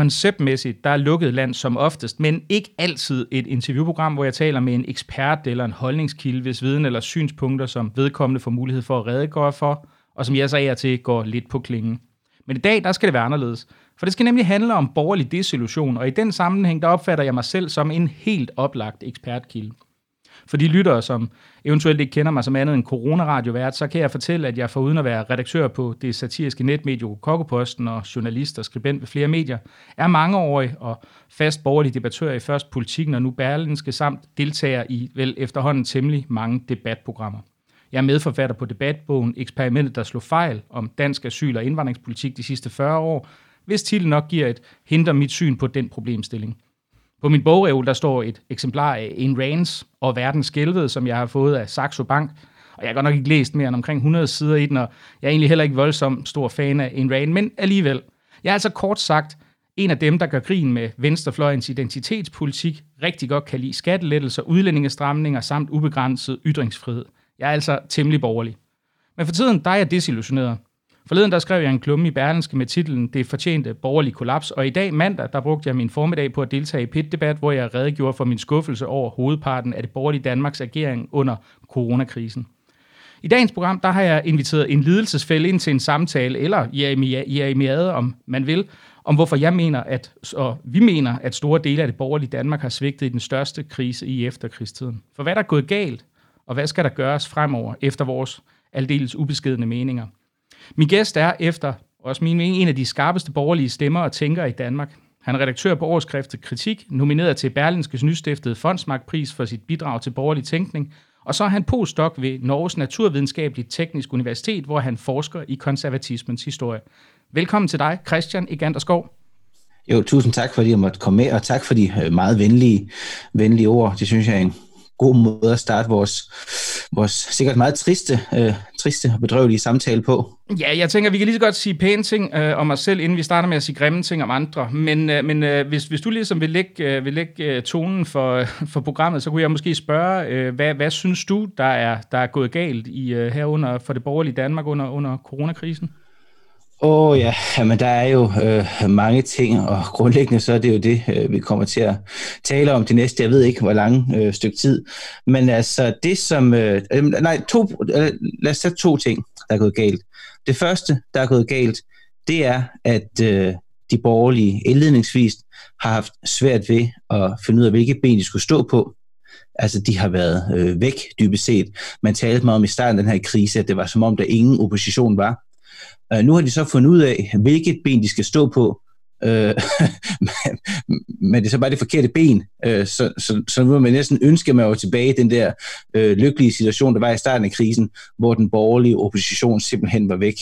konceptmæssigt, der er lukket land som oftest, men ikke altid et interviewprogram, hvor jeg taler med en ekspert eller en holdningskilde, hvis viden eller synspunkter, som vedkommende får mulighed for at redegøre for, og som jeg så er til går lidt på klingen. Men i dag, der skal det være anderledes. For det skal nemlig handle om borgerlig desillusion, og i den sammenhæng, der opfatter jeg mig selv som en helt oplagt ekspertkilde. For de lyttere, som eventuelt ikke kender mig som andet end coronaradiovært, så kan jeg fortælle, at jeg uden at være redaktør på det satiriske netmedie Kokkoposten og journalist og skribent ved flere medier, er mangeårig og fast borgerlig debattør i først politikken og nu Berlinske samt deltager i vel efterhånden temmelig mange debatprogrammer. Jeg er medforfatter på debatbogen Eksperimentet, der slog fejl om dansk asyl- og indvandringspolitik de sidste 40 år, hvis titlen nok giver et hint om mit syn på den problemstilling. På min bogreol, der står et eksemplar af En Rands og Verdens Skælvede, som jeg har fået af Saxo Bank. Og jeg har godt nok ikke læst mere end omkring 100 sider i den, og jeg er egentlig heller ikke voldsom stor fan af En Rand, men alligevel. Jeg er altså kort sagt en af dem, der gør grin med venstrefløjens identitetspolitik, rigtig godt kan lide skattelettelser, udlændingestramninger samt ubegrænset ytringsfrihed. Jeg er altså temmelig borgerlig. Men for tiden, der er jeg desillusioneret. Forleden der skrev jeg en klumme i Berlinske med titlen Det fortjente borgerlige kollaps, og i dag mandag, der brugte jeg min formiddag på at deltage i PIT-debat, hvor jeg redegjorde for min skuffelse over hovedparten af det borgerlige Danmarks agering under coronakrisen. I dagens program, der har jeg inviteret en lidelsesfælde ind til en samtale, eller jeremiade, om man vil, om hvorfor jeg mener, at, og vi mener, at store dele af det borgerlige Danmark har svigtet i den største krise i efterkrigstiden. For hvad der er gået galt, og hvad skal der gøres fremover efter vores aldeles ubeskedende meninger? Min gæst er efter også min mening en af de skarpeste borgerlige stemmer og tænkere i Danmark. Han er redaktør på årskriftet Kritik, nomineret til Berlinskes nystiftede Fondsmarkpris for sit bidrag til borgerlig tænkning, og så er han postdoc ved Norges Naturvidenskabelige Teknisk Universitet, hvor han forsker i konservatismens historie. Velkommen til dig, Christian Eganderskov. Jo, tusind tak, fordi jeg måtte komme med, og tak for de øh, meget venlige, venlige ord. Det synes jeg er en god måde at starte vores, vores sikkert meget triste, øh, triste og bedrøvelige samtale på. Ja, jeg tænker, vi kan lige så godt sige pæne ting øh, om os selv, inden vi starter med at sige grimme ting om andre. Men, øh, men øh, hvis, hvis du ligesom vil lægge, øh, vil lægge øh, tonen for, for programmet, så kunne jeg måske spørge, øh, hvad, hvad synes du, der er, der er gået galt i øh, herunder for det borgerlige Danmark under, under coronakrisen? Åh oh, ja, men der er jo øh, mange ting, og grundlæggende så er det jo det, øh, vi kommer til at tale om det næste, jeg ved ikke hvor lang øh, stykke tid. Men altså det som, øh nej, to, øh, lad os tage to ting, der er gået galt. Det første, der er gået galt, det er, at øh, de borgerlige indledningsvis har haft svært ved at finde ud af, hvilke ben de skulle stå på. Altså, de har været øh, væk, dybest set. Man talte meget om i starten af den her krise, at det var som om, der ingen opposition var. Øh, nu har de så fundet ud af, hvilket ben de skal stå på, uh, men det er så bare det forkerte ben, uh, så, så, så nu må man næsten ønske, at man var tilbage i den der uh, lykkelige situation, der var i starten af krisen, hvor den borgerlige opposition simpelthen var væk.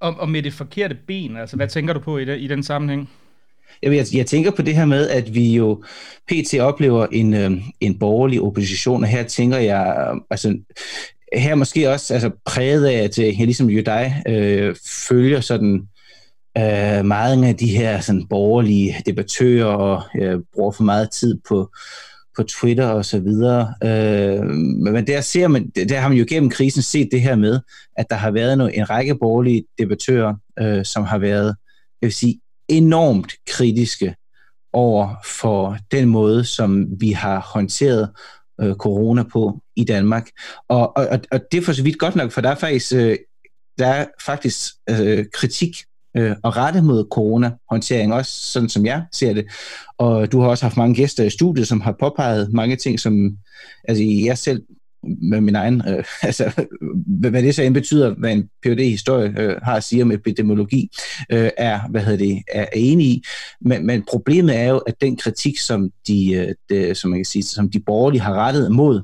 Og, og med det forkerte ben, altså hvad tænker du på i, det, i den sammenhæng? Jeg, jeg, jeg tænker på det her med, at vi jo pt. oplever en, øh, en borgerlig opposition, og her tænker jeg, altså her måske også altså, præget af, at jeg ligesom jo dig øh, følger sådan øh, meget af de her sådan, borgerlige debattører og øh, bruger for meget tid på, på Twitter og så videre. Øh, men der ser man, der har man jo gennem krisen set det her med, at der har været en, en række borgerlige debattører, øh, som har været, jeg vil sige, enormt kritiske over for den måde, som vi har håndteret øh, corona på i Danmark. Og, og, og det er for så vidt godt nok, for der er faktisk, øh, der er faktisk øh, kritik øh, og rette mod corona-håndtering, også sådan som jeg ser det. Og du har også haft mange gæster i studiet, som har påpeget mange ting, som altså, jeg selv med min egen, øh, altså hvad det så end betyder, hvad en phd historie øh, har at sige om epidemiologi, øh, er, hvad hedder det, er enig i. Men, men problemet er jo, at den kritik, som de, øh, de, som man kan sige, som de borgerlige har rettet mod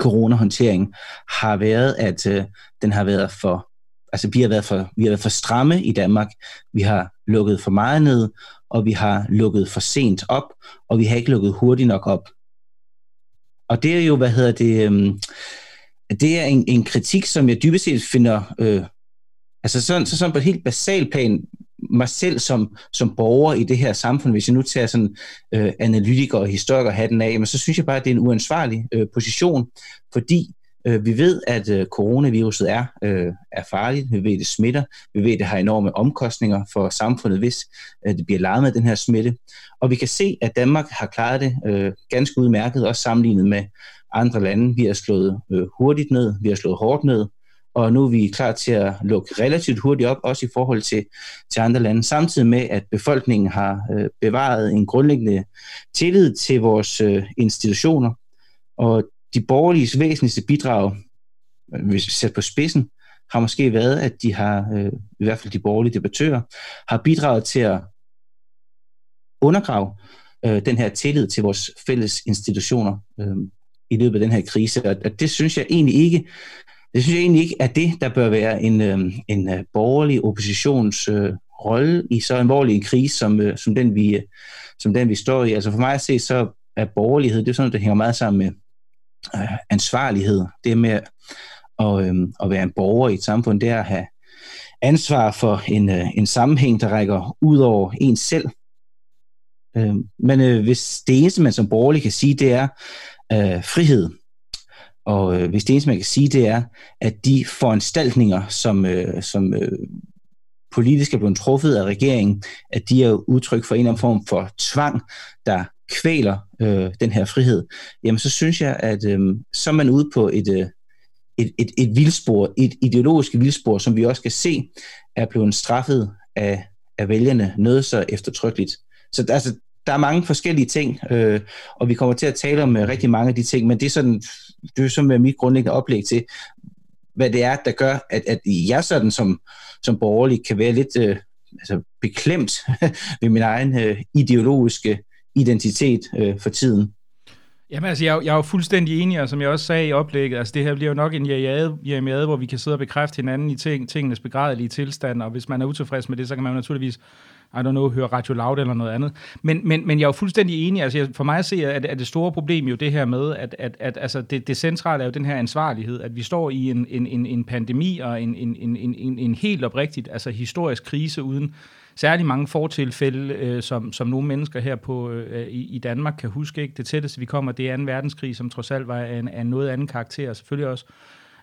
coronahåndtering, har været, at øh, den har været for, altså vi har været for, vi har været for stramme i Danmark. Vi har lukket for meget ned, og vi har lukket for sent op, og vi har ikke lukket hurtigt nok op. Og det er jo, hvad hedder det, øhm, det er en, en kritik, som jeg dybest set finder, øh, altså sådan, så sådan på et helt basalt plan, mig selv som, som borger i det her samfund, hvis jeg nu tager sådan øh, analytiker og historiker hatten af, men så synes jeg bare, at det er en uansvarlig øh, position, fordi Øh, vi ved, at øh, coronaviruset er, øh, er farligt. Vi ved, at det smitter. Vi ved, at det har enorme omkostninger for samfundet, hvis øh, det bliver leget med den her smitte. Og vi kan se, at Danmark har klaret det øh, ganske udmærket, også sammenlignet med andre lande. Vi har slået øh, hurtigt ned, vi har slået hårdt ned, og nu er vi klar til at lukke relativt hurtigt op, også i forhold til, til andre lande, samtidig med, at befolkningen har øh, bevaret en grundlæggende tillid til vores øh, institutioner, og de borgerliges væsentligste bidrag, hvis vi sætter på spidsen, har måske været, at de har, øh, i hvert fald de borgerlige debattører, har bidraget til at undergrave øh, den her tillid til vores fælles institutioner øh, i løbet af den her krise. Og det synes jeg egentlig ikke, det synes jeg egentlig ikke er det, der bør være en, øh, en øh, borgerlig oppositions øh, rolle i så alvorlig en krise, som, øh, som, den vi, øh, som den vi står i. Altså for mig at se, så er borgerlighed, det er sådan, der hænger meget sammen med øh, ansvarlighed. Det med at, øh, at være en borger i et samfund, det er at have ansvar for en, øh, en sammenhæng, der rækker ud over en selv. Øh, men øh, hvis det eneste, man som borgerlig kan sige, det er øh, frihed, og øh, hvis det eneste, man kan sige, det er, at de foranstaltninger, som, øh, som øh, politisk er blevet truffet af regeringen, at de er udtryk for en eller anden form for tvang, der kvæler øh, den her frihed, jamen så synes jeg, at øh, så er man ude på et, øh, et, et, et vildspor, et ideologisk vildspor, som vi også kan se, er blevet straffet af, af vælgerne noget så eftertrykkeligt. Så altså, der er mange forskellige ting, øh, og vi kommer til at tale om øh, rigtig mange af de ting, men det er sådan, det er sådan mit grundlæggende oplæg til, hvad det er, der gør, at, at jeg sådan som, som borgerlig kan være lidt øh, altså beklemt ved min egen øh, ideologiske identitet øh, for tiden. Jamen altså, jeg, jeg er jo fuldstændig enig, og som jeg også sagde i oplægget, altså det her bliver jo nok en jamiade, hvor vi kan sidde og bekræfte hinanden i ting, tingenes begrædelige tilstand, og hvis man er utilfreds med det, så kan man jo naturligvis i don't know, høre Radio Loud eller noget andet. Men, men, men jeg er jo fuldstændig enig, altså for mig at se, at, at det store problem jo det her med, at, at, at altså det, det centrale er jo den her ansvarlighed, at vi står i en, en, en, en pandemi og en, en, en, en, en helt oprigtigt, altså historisk krise uden særlig mange fortilfælde, øh, som, som nogle mennesker her på, øh, i, i Danmark kan huske. Ikke? Det tætteste, vi kommer, det er 2. verdenskrig, som trods alt var af en, af noget anden karakter, selvfølgelig også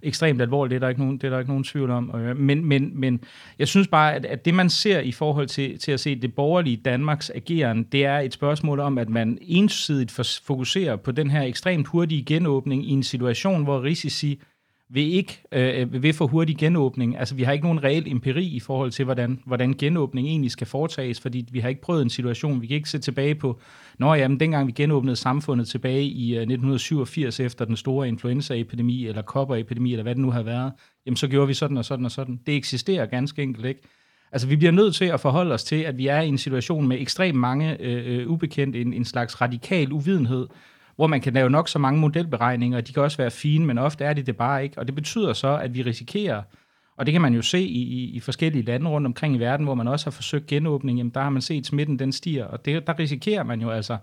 ekstremt alvorligt, det er der ikke nogen, det er der ikke nogen tvivl om. Øh, men, men, men jeg synes bare, at, at det man ser i forhold til, til at se det borgerlige Danmarks ageren, det er et spørgsmål om, at man ensidigt fokuserer på den her ekstremt hurtige genåbning i en situation, hvor risici ved ikke øh, øh ved for hurtig genåbning. Altså, vi har ikke nogen reel empiri i forhold til, hvordan, hvordan genåbning egentlig skal foretages, fordi vi har ikke prøvet en situation. Vi kan ikke se tilbage på, når jamen, dengang vi genåbnede samfundet tilbage i øh, 1987 efter den store influenzaepidemi, eller kopperepidemi, eller hvad det nu har været, jamen så gjorde vi sådan og sådan og sådan. Det eksisterer ganske enkelt ikke. Altså, vi bliver nødt til at forholde os til, at vi er i en situation med ekstremt mange øh, øh ubekendte, en, en slags radikal uvidenhed, hvor man kan lave nok så mange modelberegninger, og de kan også være fine, men ofte er de det bare ikke. Og det betyder så, at vi risikerer, og det kan man jo se i, i, i forskellige lande rundt omkring i verden, hvor man også har forsøgt genåbning, jamen der har man set, at smitten den stiger, og det, der risikerer man jo altså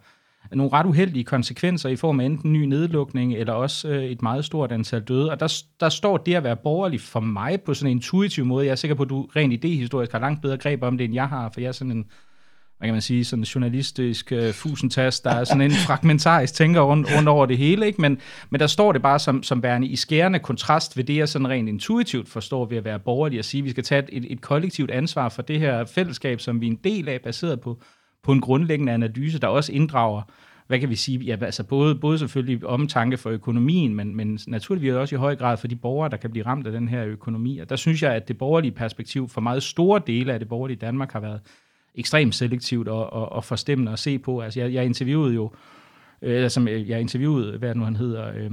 nogle ret uheldige konsekvenser i form af enten ny nedlukning, eller også øh, et meget stort antal døde. Og der, der står det at være borgerlig for mig på sådan en intuitiv måde. Jeg er sikker på, at du rent idehistorisk har langt bedre greb om det, end jeg har, for jeg er sådan en hvad kan man sige, sådan en journalistisk øh, fusentast, der er sådan en fragmentarisk tænker rundt, rundt over det hele, ikke? Men, men der står det bare som, som værende i skærende kontrast ved det, jeg sådan rent intuitivt forstår ved at være borgerlig og sige, at vi skal tage et, et kollektivt ansvar for det her fællesskab, som vi er en del af, baseret på, på en grundlæggende analyse, der også inddrager hvad kan vi sige, ja, altså både, både selvfølgelig omtanke for økonomien, men, men naturligvis også i høj grad for de borgere, der kan blive ramt af den her økonomi. Og der synes jeg, at det borgerlige perspektiv for meget store dele af det borgerlige Danmark har været ekstremt selektivt og, og, og forstemmende at se på. Altså, jeg, jeg interviewede jo, øh, altså, jeg interviewede, hvad nu han hedder, øh,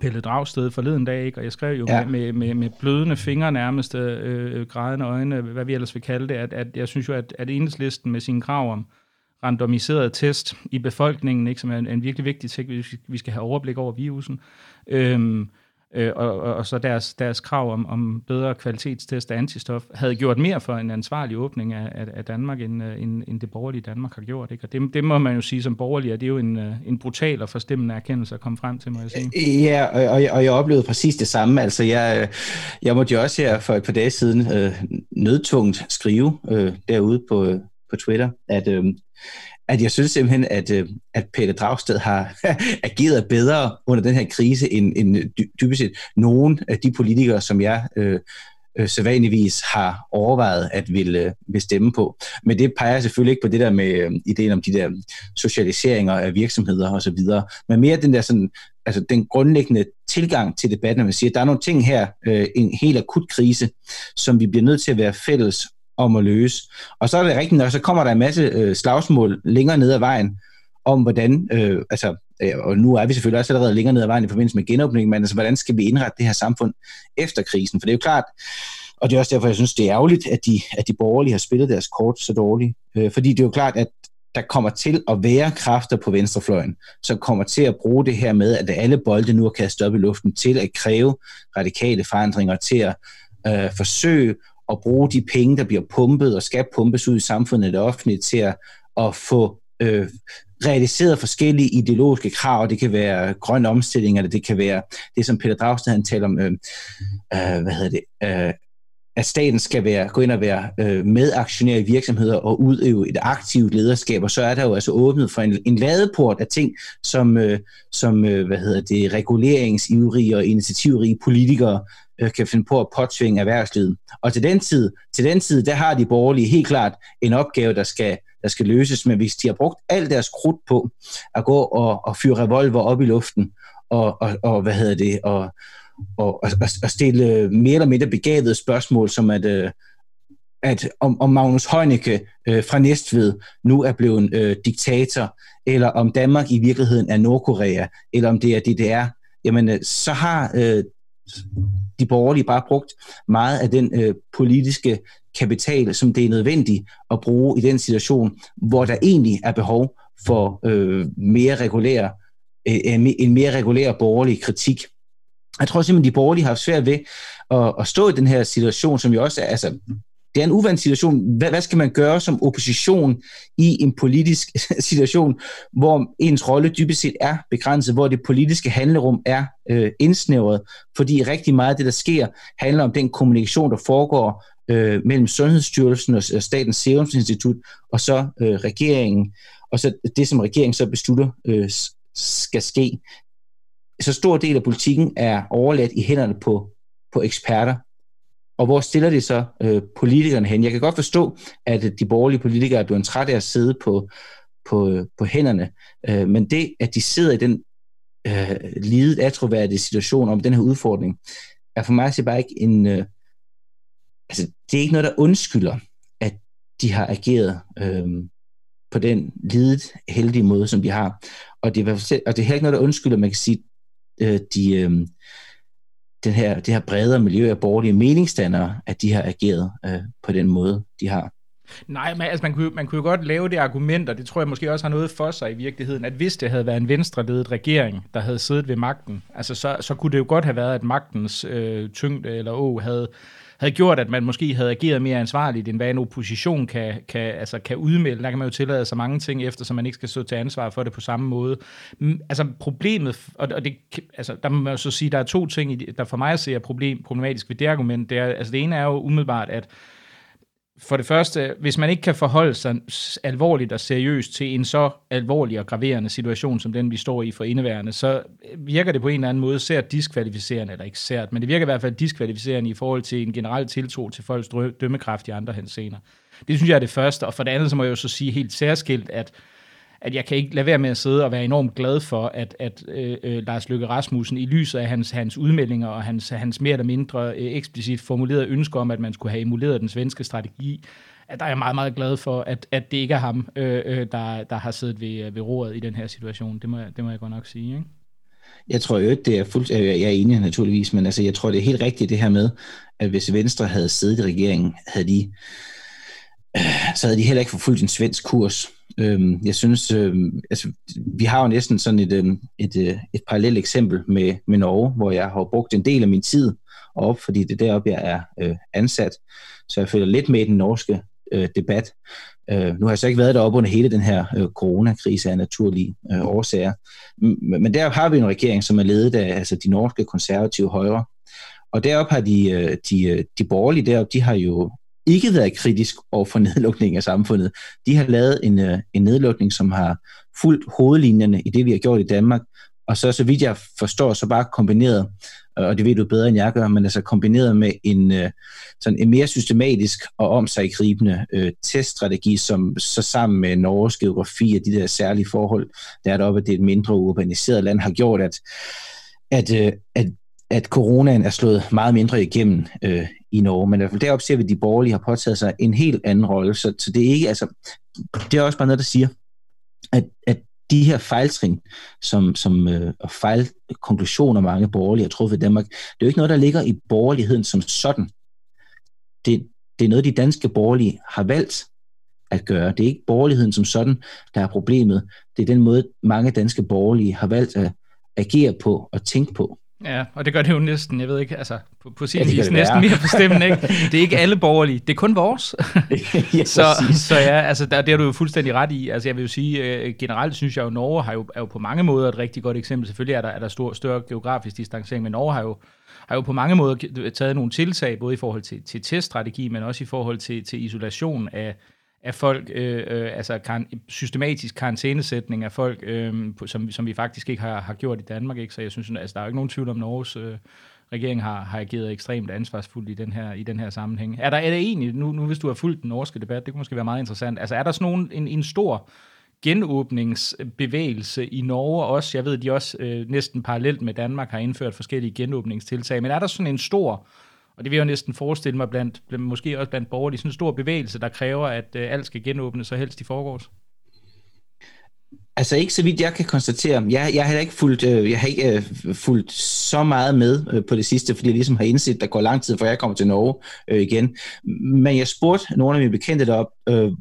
Pelle Dragsted forleden dag, ikke? og jeg skrev jo ja. med, med, med blødende fingre nærmest, øh, grædende øjne, hvad vi ellers vil kalde det, at, at jeg synes jo, at, at enhedslisten med sin krav om randomiseret test i befolkningen, ikke, som er en, en virkelig vigtig ting, hvis vi skal have overblik over virusen, øh, øh, og, og, og så deres, deres krav om, om bedre kvalitetstest af antistof, havde gjort mere for en ansvarlig åbning af, af, af Danmark, end, øh, end, end det borgerlige Danmark har gjort. Ikke? Og det, det må man jo sige som borgerlig, at det er jo en, øh, en brutal og forstemmende erkendelse at komme frem til, må jeg sige. Øh, ja, og, og jeg oplevede præcis det samme. Altså, jeg, øh, jeg måtte jo også her for et par dage siden øh, nødtungt skrive øh, derude på, øh, på Twitter, at, øh, at jeg synes simpelthen, at, øh, at Peter Dragsted har ageret bedre under den her krise, end, end dybest set nogen af de politikere, som jeg øh, øh, sædvanligvis har overvejet at ville, øh, vil stemme på. Men det peger selvfølgelig ikke på det der med øh, ideen om de der socialiseringer af virksomheder osv., men mere den der sådan, altså den grundlæggende tilgang til debatten, at man siger, at der er nogle ting her, øh, en helt akut krise, som vi bliver nødt til at være fælles om at løse. Og så er det rigtigt nok, så kommer der en masse øh, slagsmål længere ned ad vejen, om hvordan, øh, altså, øh, og nu er vi selvfølgelig også allerede længere ned ad vejen i forbindelse med genåbningen, men altså, hvordan skal vi indrette det her samfund efter krisen? For det er jo klart, og det er også derfor, jeg synes, det er ærgerligt, at de, at de borgerlige har spillet deres kort så dårligt. Øh, fordi det er jo klart, at der kommer til at være kræfter på venstrefløjen, som kommer til at bruge det her med, at alle bolde nu er kastet op i luften, til at kræve radikale forandringer, til at øh, forsøge at bruge de penge, der bliver pumpet og skal pumpes ud i samfundet, det offentlige, til at, at få øh, realiseret forskellige ideologiske krav. Det kan være grøn omstilling, eller det kan være det, som Peter Dragsted han taler om, øh, øh, hvad hedder det, øh, at staten skal være, gå ind og være øh, medaktionær i virksomheder og udøve et aktivt lederskab, og så er der jo altså åbnet for en, en ladeport af ting, som, øh, som øh, hvad hedder det, reguleringsivrige og initiativrige politikere øh, kan finde på at påtvinge erhvervslivet. Og til den tid, til den tid, der har de borgerlige helt klart en opgave, der skal, der skal løses, men hvis de har brugt al deres krudt på at gå og, og fyre revolver op i luften, og, og, og hvad hedder det, og, og, og, og stille mere eller mindre begavede spørgsmål, som at, øh, at om, om Magnus Heunicke øh, fra Næstved nu er blevet øh, diktator, eller om Danmark i virkeligheden er Nordkorea, eller om det er DDR, jamen øh, så har øh, de borgerlige bare brugt meget af den øh, politiske kapital, som det er nødvendigt at bruge i den situation, hvor der egentlig er behov for øh, mere regulær, øh, en mere regulær borgerlig kritik. Jeg tror simpelthen, de borgerlige har haft svært ved at, at stå i den her situation, som jo også er, altså, det er en uvandt situation. Hvad, hvad skal man gøre som opposition i en politisk situation, hvor ens rolle dybest set er begrænset, hvor det politiske handlerum er øh, indsnævret, fordi rigtig meget af det, der sker, handler om den kommunikation, der foregår øh, mellem Sundhedsstyrelsen og Statens Serum Institut, og så øh, regeringen, og så det, som regeringen så beslutter øh, skal ske så stor del af politikken er overladt i hænderne på, på eksperter. Og hvor stiller det så øh, politikerne hen? Jeg kan godt forstå, at øh, de borgerlige politikere er blevet trætte af at sidde på, på, øh, på hænderne, øh, men det, at de sidder i den øh, lidet atroværdige situation om den her udfordring, er for mig at se bare ikke en... Øh, altså, det er ikke noget, der undskylder, at de har ageret øh, på den lidet heldige måde, som de har. Og det, er, og det er heller ikke noget, der undskylder, man kan sige, øh, de, øh, den her, det her bredere miljø af borgerlige meningsdannere, at de har ageret øh, på den måde, de har. Nej, men altså, man, kunne, man kunne jo godt lave det argument, og det tror jeg måske også har noget for sig i virkeligheden, at hvis det havde været en venstreledet regering, der havde siddet ved magten, altså så, så kunne det jo godt have været, at magtens øh, tyngde eller å havde havde gjort, at man måske havde ageret mere ansvarligt, end hvad en opposition kan, kan, altså kan udmelde. Der kan man jo tillade sig mange ting, eftersom man ikke skal stå til ansvar for det på samme måde. Mm, altså problemet, og det, altså, der må man jo så sige, der er to ting, der for mig ser problem, problematisk ved det argument. Det, er, altså det ene er jo umiddelbart, at for det første, hvis man ikke kan forholde sig alvorligt og seriøst til en så alvorlig og graverende situation, som den vi står i for indeværende, så øh, virker det på en eller anden måde sært diskvalificerende, eller ikke sært, men det virker i hvert fald diskvalificerende i forhold til en generel tiltro til folks dømmekraft i andre henseender. Det synes jeg er det første, og for det andet, så må jeg jo så sige helt særskilt, at at jeg kan ikke lade være med at sidde og være enormt glad for, at, at øh, øh, Lars Løkke Rasmussen i lyset af hans, hans udmeldinger og hans, hans mere eller mindre øh, eksplicit formulerede ønsker om, at man skulle have emuleret den svenske strategi, at der er jeg meget, meget glad for, at, at det ikke er ham, øh, øh, der, der har siddet ved, øh, ved roret i den her situation. Det må, jeg, det må jeg godt nok sige. Ikke? Jeg tror jo ikke, det er fuldt, øh, jeg er enig naturligvis, men altså, jeg tror, det er helt rigtigt det her med, at hvis Venstre havde siddet i regeringen, havde de, øh, så havde de heller ikke forfulgt en svensk kurs. Øhm, jeg synes, øhm, altså, vi har jo næsten sådan et, øhm, et, et, et parallelt eksempel med, med Norge, hvor jeg har brugt en del af min tid op, fordi det er deroppe, jeg er øh, ansat. Så jeg følger lidt med i den norske øh, debat. Øh, nu har jeg så ikke været deroppe under hele den her øh, coronakrise af naturlige øh, årsager. Men, men der har vi en regering, som er ledet af altså, de norske konservative højre. Og deroppe har de, øh, de, øh, de borgerlige deroppe, de har jo ikke været kritisk over for nedlukning af samfundet. De har lavet en, øh, en nedlukning, som har fuldt hovedlinjerne i det, vi har gjort i Danmark, og så, så vidt jeg forstår, så bare kombineret, og det ved du bedre, end jeg gør, men altså kombineret med en, øh, sådan en mere systematisk og omsaggribende øh, teststrategi, som så sammen med Norges geografi og de der særlige forhold, der er deroppe, at det er et mindre urbaniseret land, har gjort, at, at, øh, at, at coronaen er slået meget mindre igennem øh, i Norge. Men i hvert fald deroppe ser vi, at de borgerlige har påtaget sig en helt anden rolle, så, så det er ikke, altså, det er også bare noget, der siger, at, at de her fejltrin, som, som øh, og fejlkonklusioner mange borgerlige har truffet i Danmark, det er jo ikke noget, der ligger i borgerligheden som sådan. Det, det er noget, de danske borgerlige har valgt at gøre. Det er ikke borgerligheden som sådan, der er problemet. Det er den måde, mange danske borgerlige har valgt at agere på og tænke på. Ja, og det gør det jo næsten, jeg ved ikke, altså på, på sin ja, vis næsten mere bestemmende, ikke? Det er ikke alle borgerlige, det er kun vores. ja, så, så ja, altså der, det har du jo fuldstændig ret i. Altså jeg vil jo sige, øh, generelt synes jeg jo, Norge har jo, er jo på mange måder et rigtig godt eksempel. Selvfølgelig er der, er der stor, større geografisk distancering, men Norge har jo, har jo på mange måder taget nogle tiltag, både i forhold til, til teststrategi, men også i forhold til, til isolation af, af folk, øh, øh, altså kar- systematisk karantænesætning af folk, øh, som, som vi faktisk ikke har, har gjort i Danmark. Ikke? Så jeg synes, altså, der er jo ikke nogen tvivl om, Norges øh, regering har, har ageret ekstremt ansvarsfuldt i den her, i den her sammenhæng. Er der er det egentlig, nu, nu hvis du har fulgt den norske debat, det kunne måske være meget interessant, altså er der sådan nogen, en, en stor genåbningsbevægelse i Norge også? Jeg ved, de også øh, næsten parallelt med Danmark har indført forskellige genåbningstiltag, men er der sådan en stor og det vil jeg jo næsten forestille mig blandt, måske også blandt borgere, sådan en stor bevægelse, der kræver, at øh, alt skal genåbnes, så helst i forgårs. Altså ikke så vidt jeg kan konstatere. Jeg, jeg har ikke fulgt, øh, jeg har ikke øh, fulgt så meget med øh, på det sidste, fordi jeg ligesom har indset, at der går lang tid, før jeg kommer til Norge øh, igen. Men jeg spurgte nogle af mine bekendte derop, øh,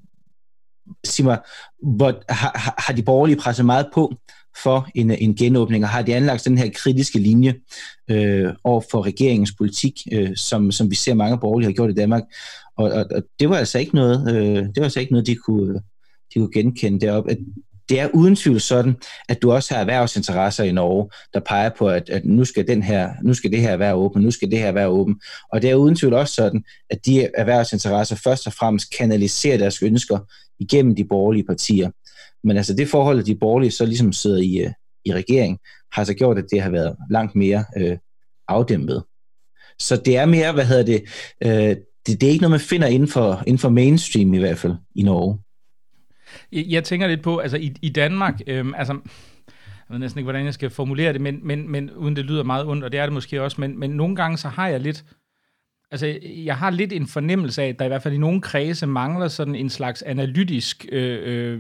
sig mig, hvor, har, har de borgerlige presset meget på for en, en genåbning, og har de anlagt den her kritiske linje øh, over for regeringens politik, øh, som, som vi ser mange borgerlige har gjort i Danmark. Og, og, og det var altså ikke noget, øh, det var altså ikke noget, de kunne, de kunne genkende deroppe. At det er uden tvivl sådan, at du også har erhvervsinteresser i Norge, der peger på, at, at nu, skal den her, nu skal det her være åben, nu skal det her være åben. Og det er uden tvivl også sådan, at de erhvervsinteresser først og fremmest kanaliserer deres ønsker igennem de borgerlige partier. Men altså det forhold, at de borgerlige så ligesom sidder i, øh, i regering, har så gjort, at det har været langt mere øh, afdæmpet. Så det er mere, hvad hedder det, øh, det, det er ikke noget, man finder inden for, inden for mainstream i hvert fald i Norge. Jeg, jeg tænker lidt på, altså i, i Danmark, øh, altså jeg ved næsten ikke, hvordan jeg skal formulere det, men, men, men uden det lyder meget ondt, og det er det måske også, men, men nogle gange så har jeg lidt, Altså, jeg har lidt en fornemmelse af, at der i hvert fald i nogle kredse mangler sådan en slags analytisk, øh, øh,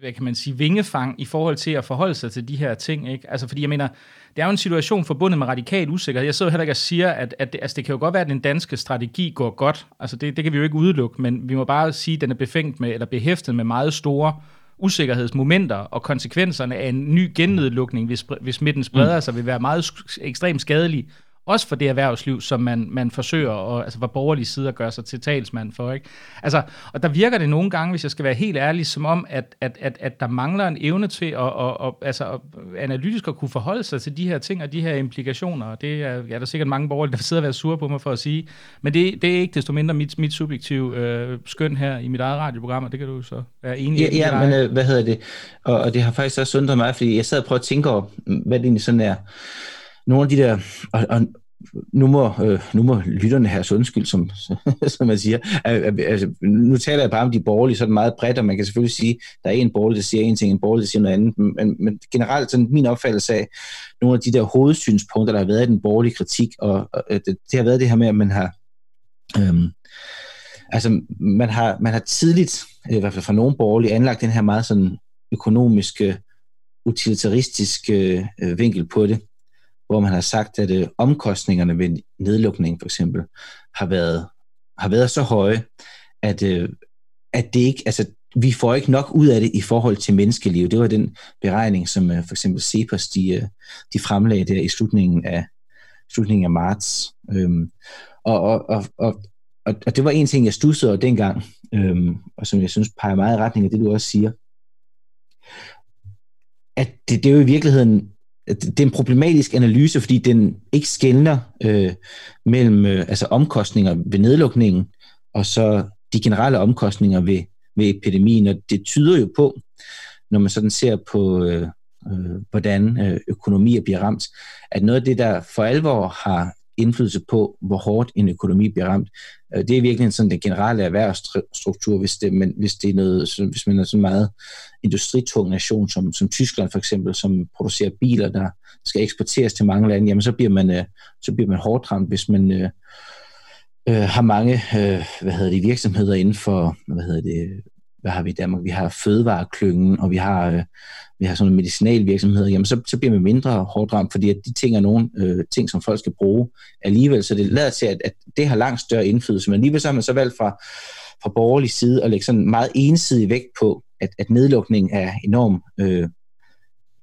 hvad kan man sige, vingefang i forhold til at forholde sig til de her ting, ikke? Altså, fordi jeg mener, det er jo en situation forbundet med radikal usikkerhed. Jeg sidder heller ikke og siger, at, at det, altså, det kan jo godt være, at den danske strategi går godt. Altså, det, det kan vi jo ikke udelukke, men vi må bare sige, at den er befængt med, eller behæftet med meget store usikkerhedsmomenter, og konsekvenserne af en ny gennedlukning, hvis, hvis smitten spreder mm. sig, vil være meget ekstremt skadelig også for det erhvervsliv, som man, man forsøger, og, altså hvor borgerlige sider gør sig til talsmand for. Ikke? Altså, og der virker det nogle gange, hvis jeg skal være helt ærlig, som om, at, at, at, at der mangler en evne til at, at, at, altså, at analytisk at kunne forholde sig til de her ting og de her implikationer. Og det er, ja, der er sikkert mange borgerlige, der sidder og være sure på mig for at sige. Men det, det er ikke desto mindre mit, mit subjektive øh, skøn her i mit eget radioprogram, og det kan du så være enig i. Ja, ja men øh, hvad hedder det? Og, og det har faktisk også undret mig, fordi jeg sad og prøvede at tænke over, hvad det egentlig sådan er nogle af de der, og, og nu må, øh, nu må lytterne have undskyld, som, som man siger. Altså, nu taler jeg bare om de borgerlige sådan meget bredt, og man kan selvfølgelig sige, der er en borgerlig, der siger en ting, en borgerlig, der siger noget andet, men, men generelt sådan min opfattelse af nogle af de der hovedsynspunkter, der har været i den borgerlige kritik, og, og øh, det, det har været det her med, at man har øhm, altså man har, man har tidligt, i hvert fald fra nogle borgerlige, anlagt den her meget sådan økonomiske, utilitaristiske øh, øh, vinkel på det hvor man har sagt, at øh, omkostningerne ved nedlukningen for eksempel har været, har været så høje, at, øh, at det ikke, altså, vi får ikke nok ud af det i forhold til menneskeliv. Det var den beregning, som øh, for eksempel CEPOS de, øh, de fremlagde der i slutningen af, slutningen af marts. Øhm, og, og, og, og, og det var en ting, jeg stussede over dengang, øhm, og som jeg synes peger meget i retning af det, du også siger. At det, det er jo i virkeligheden det er en problematisk analyse, fordi den ikke skældner øh, mellem øh, altså omkostninger ved nedlukningen og så de generelle omkostninger ved, ved epidemien. Og det tyder jo på, når man sådan ser på, øh, øh, hvordan øh, økonomier bliver ramt, at noget af det, der for alvor har indflydelse på, hvor hårdt en økonomi bliver ramt. Øh, det er virkelig sådan den generelle erhvervsstruktur, hvis, det, men, hvis, det er noget, hvis man er sådan en meget industritung nation, som, som Tyskland for eksempel, som producerer biler, der skal eksporteres til mange lande, jamen så bliver man, øh, så bliver man hårdt ramt, hvis man øh, øh, har mange øh, hvad hedder det, virksomheder inden for hvad hedder det, hvad har vi i Danmark? Vi har fødevareklyngen, og vi har, øh, vi har sådan nogle medicinalvirksomheder, jamen så, så bliver man mindre hårdt ramt, fordi at de ting er nogle øh, ting, som folk skal bruge alligevel. Så det lader til, at, at det har langt større indflydelse. Men alligevel så har man så valgt fra, fra borgerlig side at lægge sådan meget ensidig vægt på, at, at nedlukning er enorm, øh,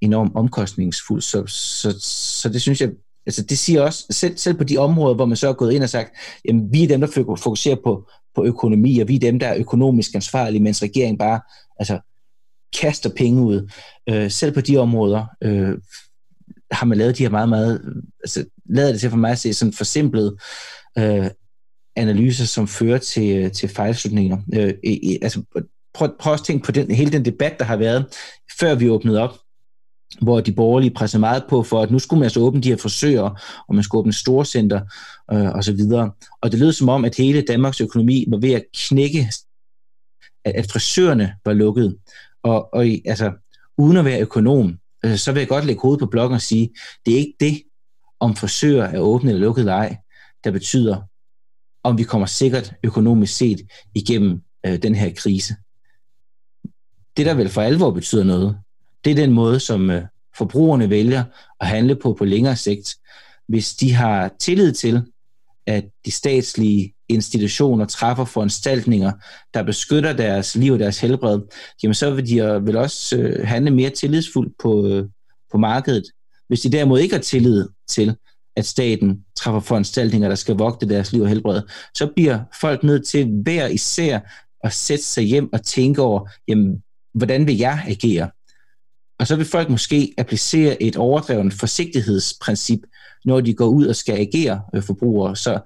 enorm omkostningsfuld. Så, så, så det synes jeg, altså det siger også, selv, selv på de områder, hvor man så er gået ind og sagt, jamen vi er dem, der fokuserer på, på økonomi, og vi er dem, der er økonomisk ansvarlige, mens regeringen bare altså, kaster penge ud. Øh, selv på de områder øh, har man lavet de her meget, meget, altså lavet det til for mig at se sådan forsimplede øh, analyser, som fører til, øh, til fejlslutninger. Øh, øh, altså, prøv, prøv også at tænke på den, hele den debat, der har været, før vi åbnede op, hvor de borgerlige pressede meget på for, at nu skulle man altså åbne de her forsøger, og man skulle åbne storcenter øh, og så videre. Og det lød som om, at hele Danmarks økonomi var ved at knække, at, at frisørerne var lukket. Og, og altså, uden at være økonom, øh, så vil jeg godt lægge hovedet på blokken og sige, det er ikke det, om frisører er åbne eller lukket eller ej, der betyder, om vi kommer sikkert økonomisk set igennem øh, den her krise. Det, der vel for alvor betyder noget, det er den måde, som øh, forbrugerne vælger at handle på på længere sigt. Hvis de har tillid til, at de statslige institutioner træffer foranstaltninger, der beskytter deres liv og deres helbred, jamen så vil de øh, vel også øh, handle mere tillidsfuldt på, øh, på markedet. Hvis de derimod ikke har tillid til, at staten træffer foranstaltninger, der skal vogte deres liv og helbred, så bliver folk nødt til hver især at sætte sig hjem og tænke over, jamen, hvordan vil jeg agere? Og så vil folk måske applicere et overdrevet forsigtighedsprincip, når de går ud og skal agere øh, forbrugere. Så,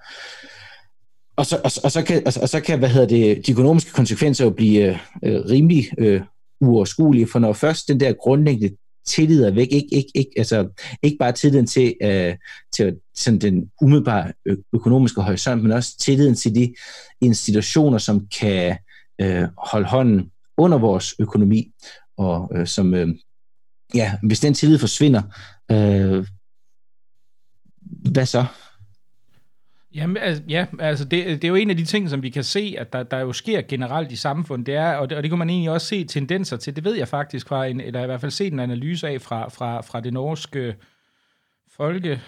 og, så, og, og, så kan, og, og så kan hvad hedder det, de økonomiske konsekvenser jo blive øh, rimelig øh, uoverskuelige, for når først den der grundlæggende tillid er væk, ikke, ikke, ikke, altså, ikke bare tilliden til, øh, til sådan den umiddelbare økonomiske horisont, men også tilliden til de institutioner, som kan øh, holde hånden under vores økonomi, og øh, som, øh, ja, hvis den tillid forsvinder, øh, hvad så? Jamen, altså, ja, altså det, det er jo en af de ting, som vi kan se, at der, der jo sker generelt i samfundet, det er, og det, og det kunne man egentlig også se tendenser til, det ved jeg faktisk fra en, eller i hvert fald set en analyse af fra, fra, fra det norske folke,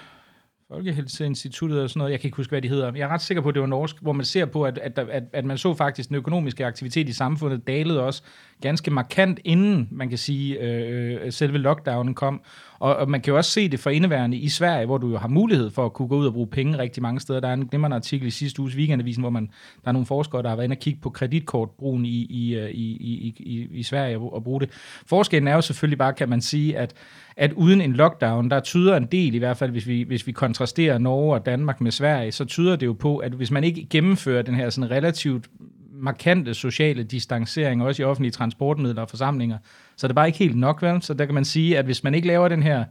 Folkehelseinstituttet og sådan noget, jeg kan ikke huske, hvad de hedder. Jeg er ret sikker på, at det var norsk, hvor man ser på, at, at, at, at man så faktisk den økonomiske aktivitet i samfundet dalede også ganske markant, inden man kan sige, øh, øh, selve lockdownen kom. Og, og man kan jo også se det for indeværende i Sverige, hvor du jo har mulighed for at kunne gå ud og bruge penge rigtig mange steder. Der er en glimrende artikel i sidste uges weekendavisen, hvor man, der er nogle forskere, der har været inde og kigge på kreditkortbrugen i, i, øh, i, i, i, i Sverige og bruge det. Forskellen er jo selvfølgelig bare, kan man sige, at, at uden en lockdown, der tyder en del, i hvert fald hvis vi, hvis vi kontrasterer Norge og Danmark med Sverige, så tyder det jo på, at hvis man ikke gennemfører den her sådan relativt markante sociale distancering, også i offentlige transportmidler og forsamlinger, så det er bare ikke helt nok, vel? Så der kan man sige, at hvis man ikke laver den her,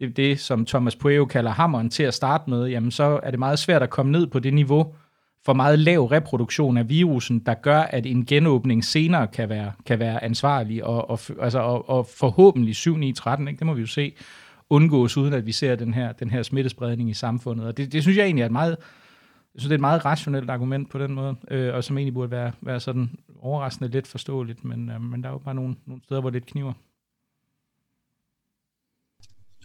det, det som Thomas Pueo kalder hammeren til at starte med, jamen så er det meget svært at komme ned på det niveau for meget lav reproduktion af virusen, der gør, at en genåbning senere kan være, kan være ansvarlig, og, og, altså, og, og forhåbentlig 7-9-13, ikke? det må vi jo se, undgås, uden at vi ser den her, den her smittespredning i samfundet. Og det, det synes jeg egentlig er et meget jeg synes, det er et meget rationelt argument på den måde, øh, og som egentlig burde være, være sådan overraskende lidt forståeligt, men, øh, men der er jo bare nogle, nogle steder, hvor det kniver.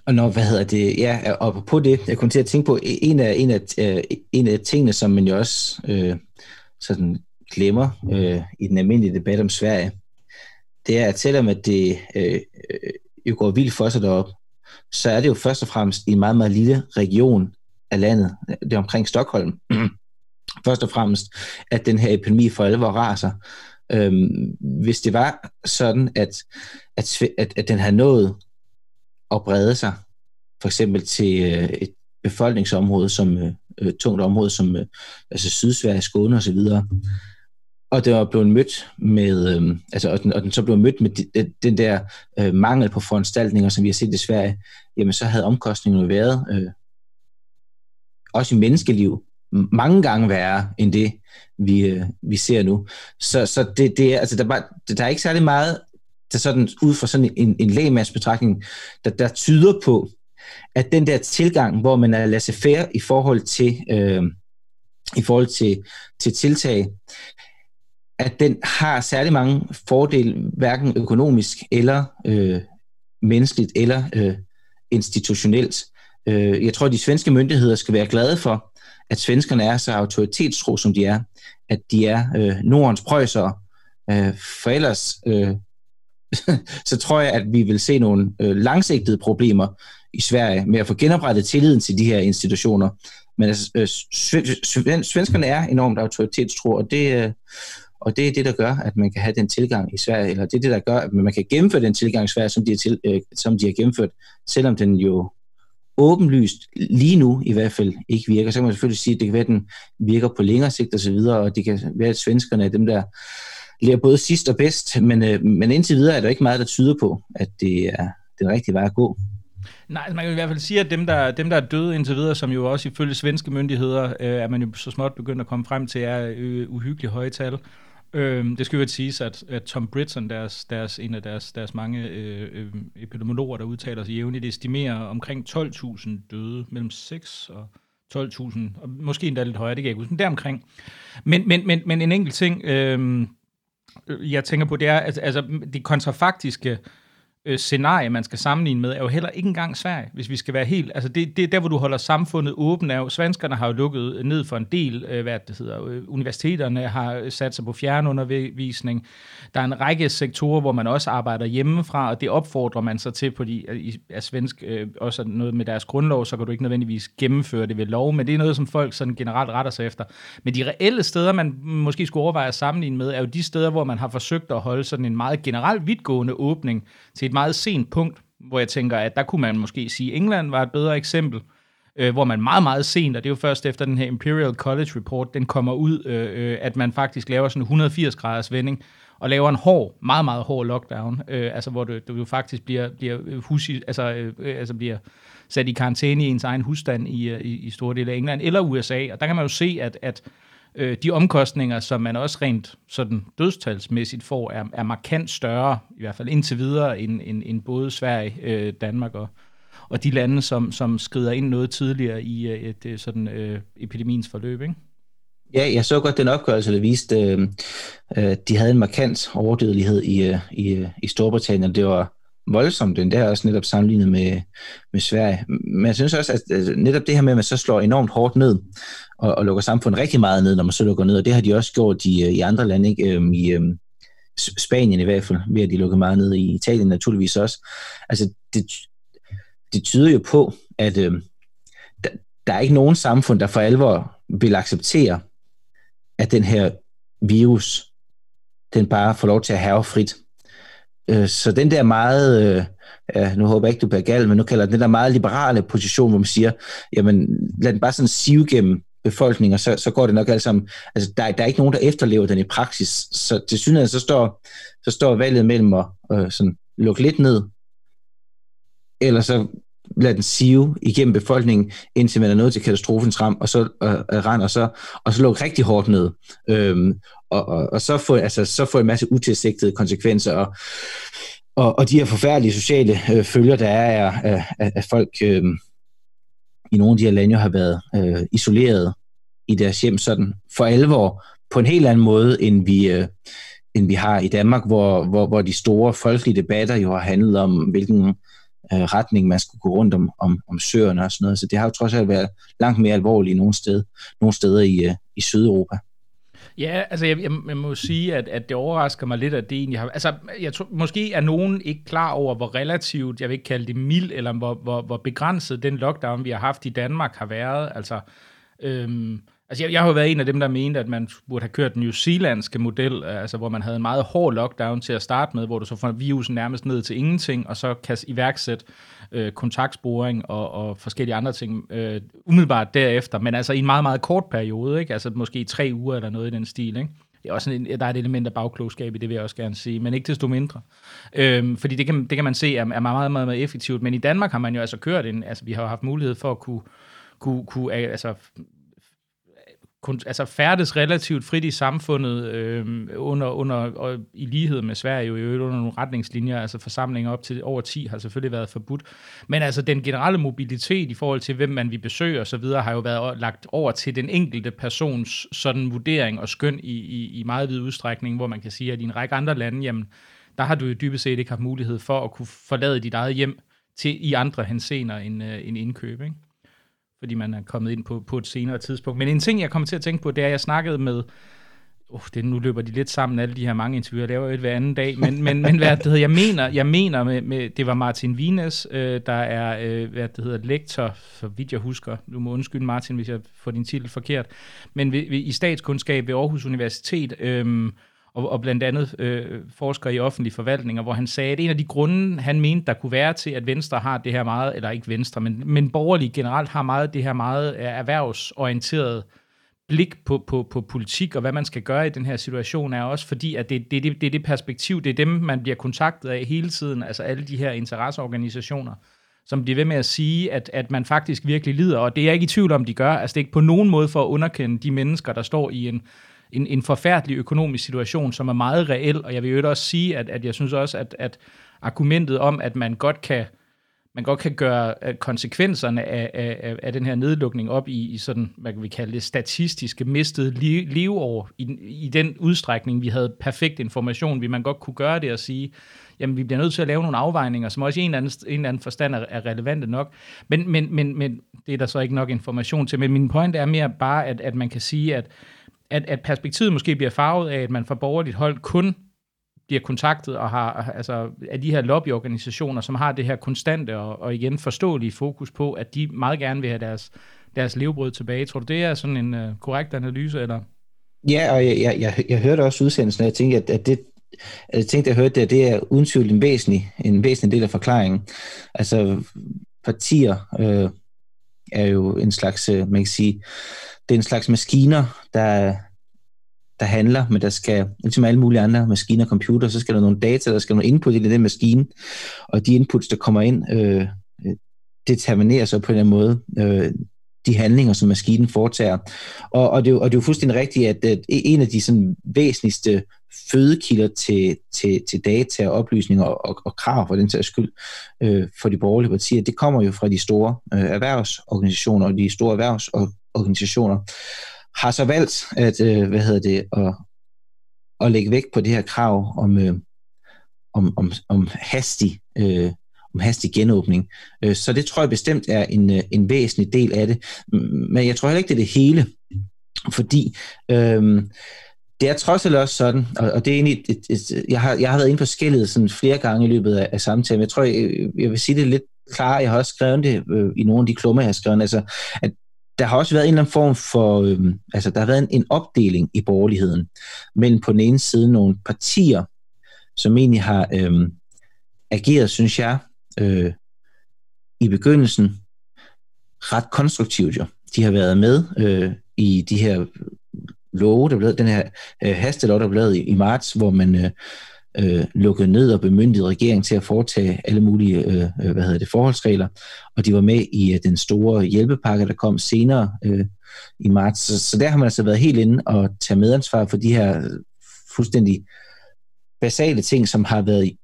Og når, hvad hedder det, ja, og på det, jeg kom til at tænke på, en af, en af, øh, en af tingene, som man jo også øh, sådan glemmer øh, i den almindelige debat om Sverige, det er, at selvom at det øh, øh jo går vildt for sig deroppe, så er det jo først og fremmest i en meget, meget lille region af landet, det er omkring Stockholm, først og fremmest, at den her epidemi for alvor raser. Øhm, hvis det var sådan, at, at, at, at den havde nået at brede sig, for eksempel til øh, et befolkningsområde som, øh, øh tungt område, som øh, altså Sydsverige, Skåne osv., og det var blevet mødt med, øh, altså, og, den, og den så blev mødt med de, øh, den der øh, mangel på foranstaltninger, som vi har set i Sverige, jamen så havde omkostningerne været, øh, også i menneskeliv, mange gange værre end det, vi, øh, vi ser nu. Så, så det, det er, altså, der, bare, der er ikke særlig meget, der sådan, ud fra sådan en, en lægmandsbetragtning, der, der tyder på, at den der tilgang, hvor man er laissez-faire i forhold til, øh, i forhold til, til tiltag, at den har særlig mange fordele, hverken økonomisk eller øh, menneskeligt eller øh, institutionelt. Øh, jeg tror, at de svenske myndigheder skal være glade for, at svenskerne er så autoritetstro, som de er, at de er øh, Nordens prøjsere. Øh, for ellers øh, så tror jeg, at vi vil se nogle øh, langsigtede problemer i Sverige med at få genoprettet tilliden til de her institutioner. Men altså, øh, svenskerne er enormt autoritetstro, og det, øh, og det er det, der gør, at man kan have den tilgang i Sverige, eller det er det, der gør, at man kan gennemføre den tilgang i Sverige, som de, har til, øh, som de har gennemført, selvom den jo åbenlyst lige nu i hvert fald ikke virker. Så kan man selvfølgelig sige, at det kan være, at den virker på længere sigt og så videre, og det kan være, at svenskerne er dem, der lærer både sidst og bedst, men, øh, men indtil videre er der ikke meget, der tyder på, at det er den rigtige vej at gå. Nej, altså, man kan i hvert fald sige, at dem der, dem, der er døde indtil videre, som jo også ifølge svenske myndigheder, øh, er man jo så småt begyndt at komme frem til, er øh, uhyggelige høje tal. Øh, det skal jo ikke siges, at, at Tom Britton, deres, deres, en af deres, deres mange øh, øh, epidemiologer, der udtaler sig jævnligt, estimerer omkring 12.000 døde, mellem 6 og 12.000, og måske endda lidt højere, det kan jeg ikke huske, men deromkring. Men, men, men, men en enkelt ting, øh, jeg tænker på, det er, altså, altså det kontrafaktiske øh, scenarie, man skal sammenligne med, er jo heller ikke engang Sverige, hvis vi skal være helt... Altså det, det er der, hvor du holder samfundet åbent. Er jo, svenskerne har jo lukket øh, ned for en del, øh, hvad det hedder, øh, universiteterne har øh, sat sig på fjernundervisning. Der er en række sektorer, hvor man også arbejder hjemmefra, og det opfordrer man sig til fordi i, er svensk, øh, også noget med deres grundlov, så kan du ikke nødvendigvis gennemføre det ved lov, men det er noget, som folk sådan generelt retter sig efter. Men de reelle steder, man måske skulle overveje at sammenligne med, er jo de steder, hvor man har forsøgt at holde sådan en meget generelt vidtgående åbning til et meget sent punkt, hvor jeg tænker, at der kunne man måske sige, at England var et bedre eksempel, øh, hvor man meget, meget sent, og det er jo først efter den her Imperial College Report, den kommer ud, øh, øh at man faktisk laver sådan en 180 graders vending, og laver en hård, meget, meget hård lockdown, øh, altså hvor du, du faktisk bliver, bliver, hus, altså, øh, øh, altså bliver sat i karantæne i ens egen husstand i, øh, i, i store dele af England eller USA, og der kan man jo se, at, at øh, de omkostninger, som man også rent sådan dødstalsmæssigt får, er, er markant større, i hvert fald indtil videre, end, end, end både Sverige, øh, Danmark og, og de lande, som, som skrider ind noget tidligere i øh, et, øh, sådan, øh, epidemiens forløb. Ikke? Ja, jeg så godt den opgørelse, der viste, øh, øh, de havde en markant overdødelighed i, øh, i, øh, i Storbritannien. Det var voldsomt, den der også netop sammenlignet med, med Sverige. Men jeg synes også, at øh, netop det her med, at man så slår enormt hårdt ned, og, og lukker samfundet rigtig meget ned, når man så lukker ned, og det har de også gjort i, øh, i andre lande, ikke? Øhm, i øhm, Spanien i hvert fald, ved at de lukker meget ned, i Italien naturligvis også. Altså, det, det tyder jo på, at øhm, der, der er ikke nogen samfund, der for alvor vil acceptere, at den her virus, den bare får lov til at have frit. Øh, så den der meget, øh, ja, nu håber jeg ikke, du bliver gal, men nu kalder den der meget liberale position, hvor man siger, jamen lad den bare sådan sive gennem befolkninger, så, så går det nok alt sammen. Altså, der, der er ikke nogen, der efterlever den i praksis. Så til synligheden, så står, så står valget mellem at øh, sådan, lukke lidt ned, eller så lade den sive igennem befolkningen, indtil man er nået til katastrofens ram, og så øh, øh rand, og så, og så lukke rigtig hårdt ned. Øhm, og, og, og så få altså, så få en masse utilsigtede konsekvenser, og, og, og de her forfærdelige sociale øh, følger, der er af, af, af folk øh, i nogle af de her lande, har været øh, isoleret i deres hjem sådan for alvor, på en helt anden måde, end vi, øh, end vi har i Danmark, hvor, hvor, hvor de store folkelige debatter jo har handlet om, hvilken øh, retning man skulle gå rundt om, om, om søerne og sådan noget. Så det har jo trods alt været langt mere alvorligt nogle, sted, nogle steder i, øh, i Sydeuropa. Ja, altså jeg, jeg, jeg må sige, at, at det overrasker mig lidt, at det egentlig har... Altså, jeg tror, måske er nogen ikke klar over, hvor relativt, jeg vil ikke kalde det mild, eller hvor, hvor, hvor begrænset den lockdown, vi har haft i Danmark, har været. Altså, øhm, Altså, jeg, jeg har jo været en af dem, der mente, at man burde have kørt den New Zealandske model, altså hvor man havde en meget hård lockdown til at starte med, hvor du så får virusen nærmest ned til ingenting, og så kan iværksætte øh, kontaktsporing og, og forskellige andre ting øh, umiddelbart derefter, men altså i en meget, meget kort periode, ikke? altså måske tre uger eller noget i den stil. Ikke? Det er også en, der er et element af bagklogskab i det, vil jeg også gerne sige, men ikke desto mindre. Øhm, fordi det kan, det kan man se er, er meget, meget, meget, meget effektivt, men i Danmark har man jo altså kørt en, altså vi har haft mulighed for at kunne, kunne, kunne altså kun, altså færdes relativt frit i samfundet øh, under, under, og i lighed med Sverige jo i øvrigt under nogle retningslinjer, altså forsamlinger op til over 10 har selvfølgelig været forbudt. Men altså den generelle mobilitet i forhold til, hvem man vi besøger osv., har jo været lagt over til den enkelte persons sådan vurdering og skøn i, i, i meget vid udstrækning, hvor man kan sige, at i en række andre lande, jamen, der har du jo dybest set ikke haft mulighed for at kunne forlade dit eget hjem til i andre hensener end, øh, end indkøb. Ikke? Fordi man er kommet ind på, på et senere tidspunkt. Men en ting, jeg kommer til at tænke på, det er, at jeg snakkede med, uh, det, nu løber de lidt sammen, alle de her mange interviewer, det er jo et hver anden dag, men, men, men hvad det hedder, jeg mener, jeg mener med, med det var Martin Vines, øh, der er, øh, hvad det hedder, lektor, for vidt jeg husker, du må undskylde Martin, hvis jeg får din titel forkert, men ved, ved, i statskundskab ved Aarhus Universitet, øh, og, og blandt andet øh, forsker i offentlige forvaltninger, hvor han sagde, at en af de grunde, han mente, der kunne være til, at Venstre har det her meget, eller ikke Venstre, men, men borgerlige generelt har meget det her meget øh, erhvervsorienterede blik på, på, på politik og hvad man skal gøre i den her situation, er også fordi, at det, det, det, det er det perspektiv, det er dem, man bliver kontaktet af hele tiden, altså alle de her interesseorganisationer, som bliver ved med at sige, at, at man faktisk virkelig lider, og det er jeg ikke i tvivl om, de gør. Altså det er ikke på nogen måde for at underkende de mennesker, der står i en en, en forfærdelig økonomisk situation, som er meget reel, og jeg vil jo også sige, at, at jeg synes også, at, at argumentet om, at man godt kan man godt kan gøre øh, konsekvenserne af, af, af den her nedlukning op i, i sådan, hvad kan vi kalde det, statistiske mistede leveår i, i den udstrækning, vi havde perfekt information, vi man godt kunne gøre det og sige, jamen vi bliver nødt til at lave nogle afvejninger, som også i en eller anden, en eller anden forstand er, er relevante nok. Men, men, men, men det er der så ikke nok information til. Men min point er mere bare, at, at man kan sige, at at, at perspektivet måske bliver farvet af, at man fra borgerligt hold kun bliver kontaktet og har altså af de her lobbyorganisationer, som har det her konstante og, og igen forståelige fokus på, at de meget gerne vil have deres, deres levebrød tilbage. Tror du, det er sådan en uh, korrekt analyse, eller? Ja, og jeg, jeg, jeg, jeg hørte også udsendelsen, og jeg tænkte, at, at det, jeg tænkte, jeg hørte det, det er uden tvivl en væsentlig, en væsentlig del af forklaringen. Altså, partier øh, er jo en slags, øh, man kan sige, det er en slags maskiner, der, der handler, men der skal, ligesom alle mulige andre maskiner og computer, så skal der nogle data, der skal nogle input i den maskine, og de inputs, der kommer ind, øh, øh determinerer så på en eller anden måde øh, de handlinger, som maskinen foretager. Og, og, det, og det er jo fuldstændig rigtigt, at, at en af de sådan, væsentligste fødekilder til, til, til data og oplysninger og, og, og krav for den sags skyld øh, for de borgerlige partier, det kommer jo fra de store øh, erhvervsorganisationer og de store erhvervs- organisationer, har så valgt at, øh, hvad hedder det, at, at lægge vægt på det her krav om, øh, om, om, om hastig øh, om hastig genåbning. Øh, så det tror jeg bestemt er en, øh, en væsentlig del af det. Men jeg tror heller ikke, det er det hele, fordi øh, det er trods alt også sådan, og, og det er egentlig, et, et, et, jeg, har, jeg har været inde på skillet sådan flere gange i løbet af, af samtalen, jeg tror, jeg, jeg vil sige det lidt klart, jeg har også skrevet det øh, i nogle af de klummer, jeg har skrevet, altså, at der har også været en eller anden form for, øhm, altså der har været en, en opdeling i borgerligheden mellem på den ene side nogle partier, som egentlig har øhm, ageret, synes jeg, øh, i begyndelsen ret konstruktivt jo. De har været med øh, i de her love, der blev den her øh, hastelov, der blev i, i marts, hvor man øh, øh, lukket ned og bemyndiget regeringen til at foretage alle mulige øh, øh, hvad hedder det, forholdsregler, og de var med i øh, den store hjælpepakke, der kom senere øh, i marts. Så, så der har man altså været helt inde og tage medansvar for de her øh, fuldstændig basale ting, som har været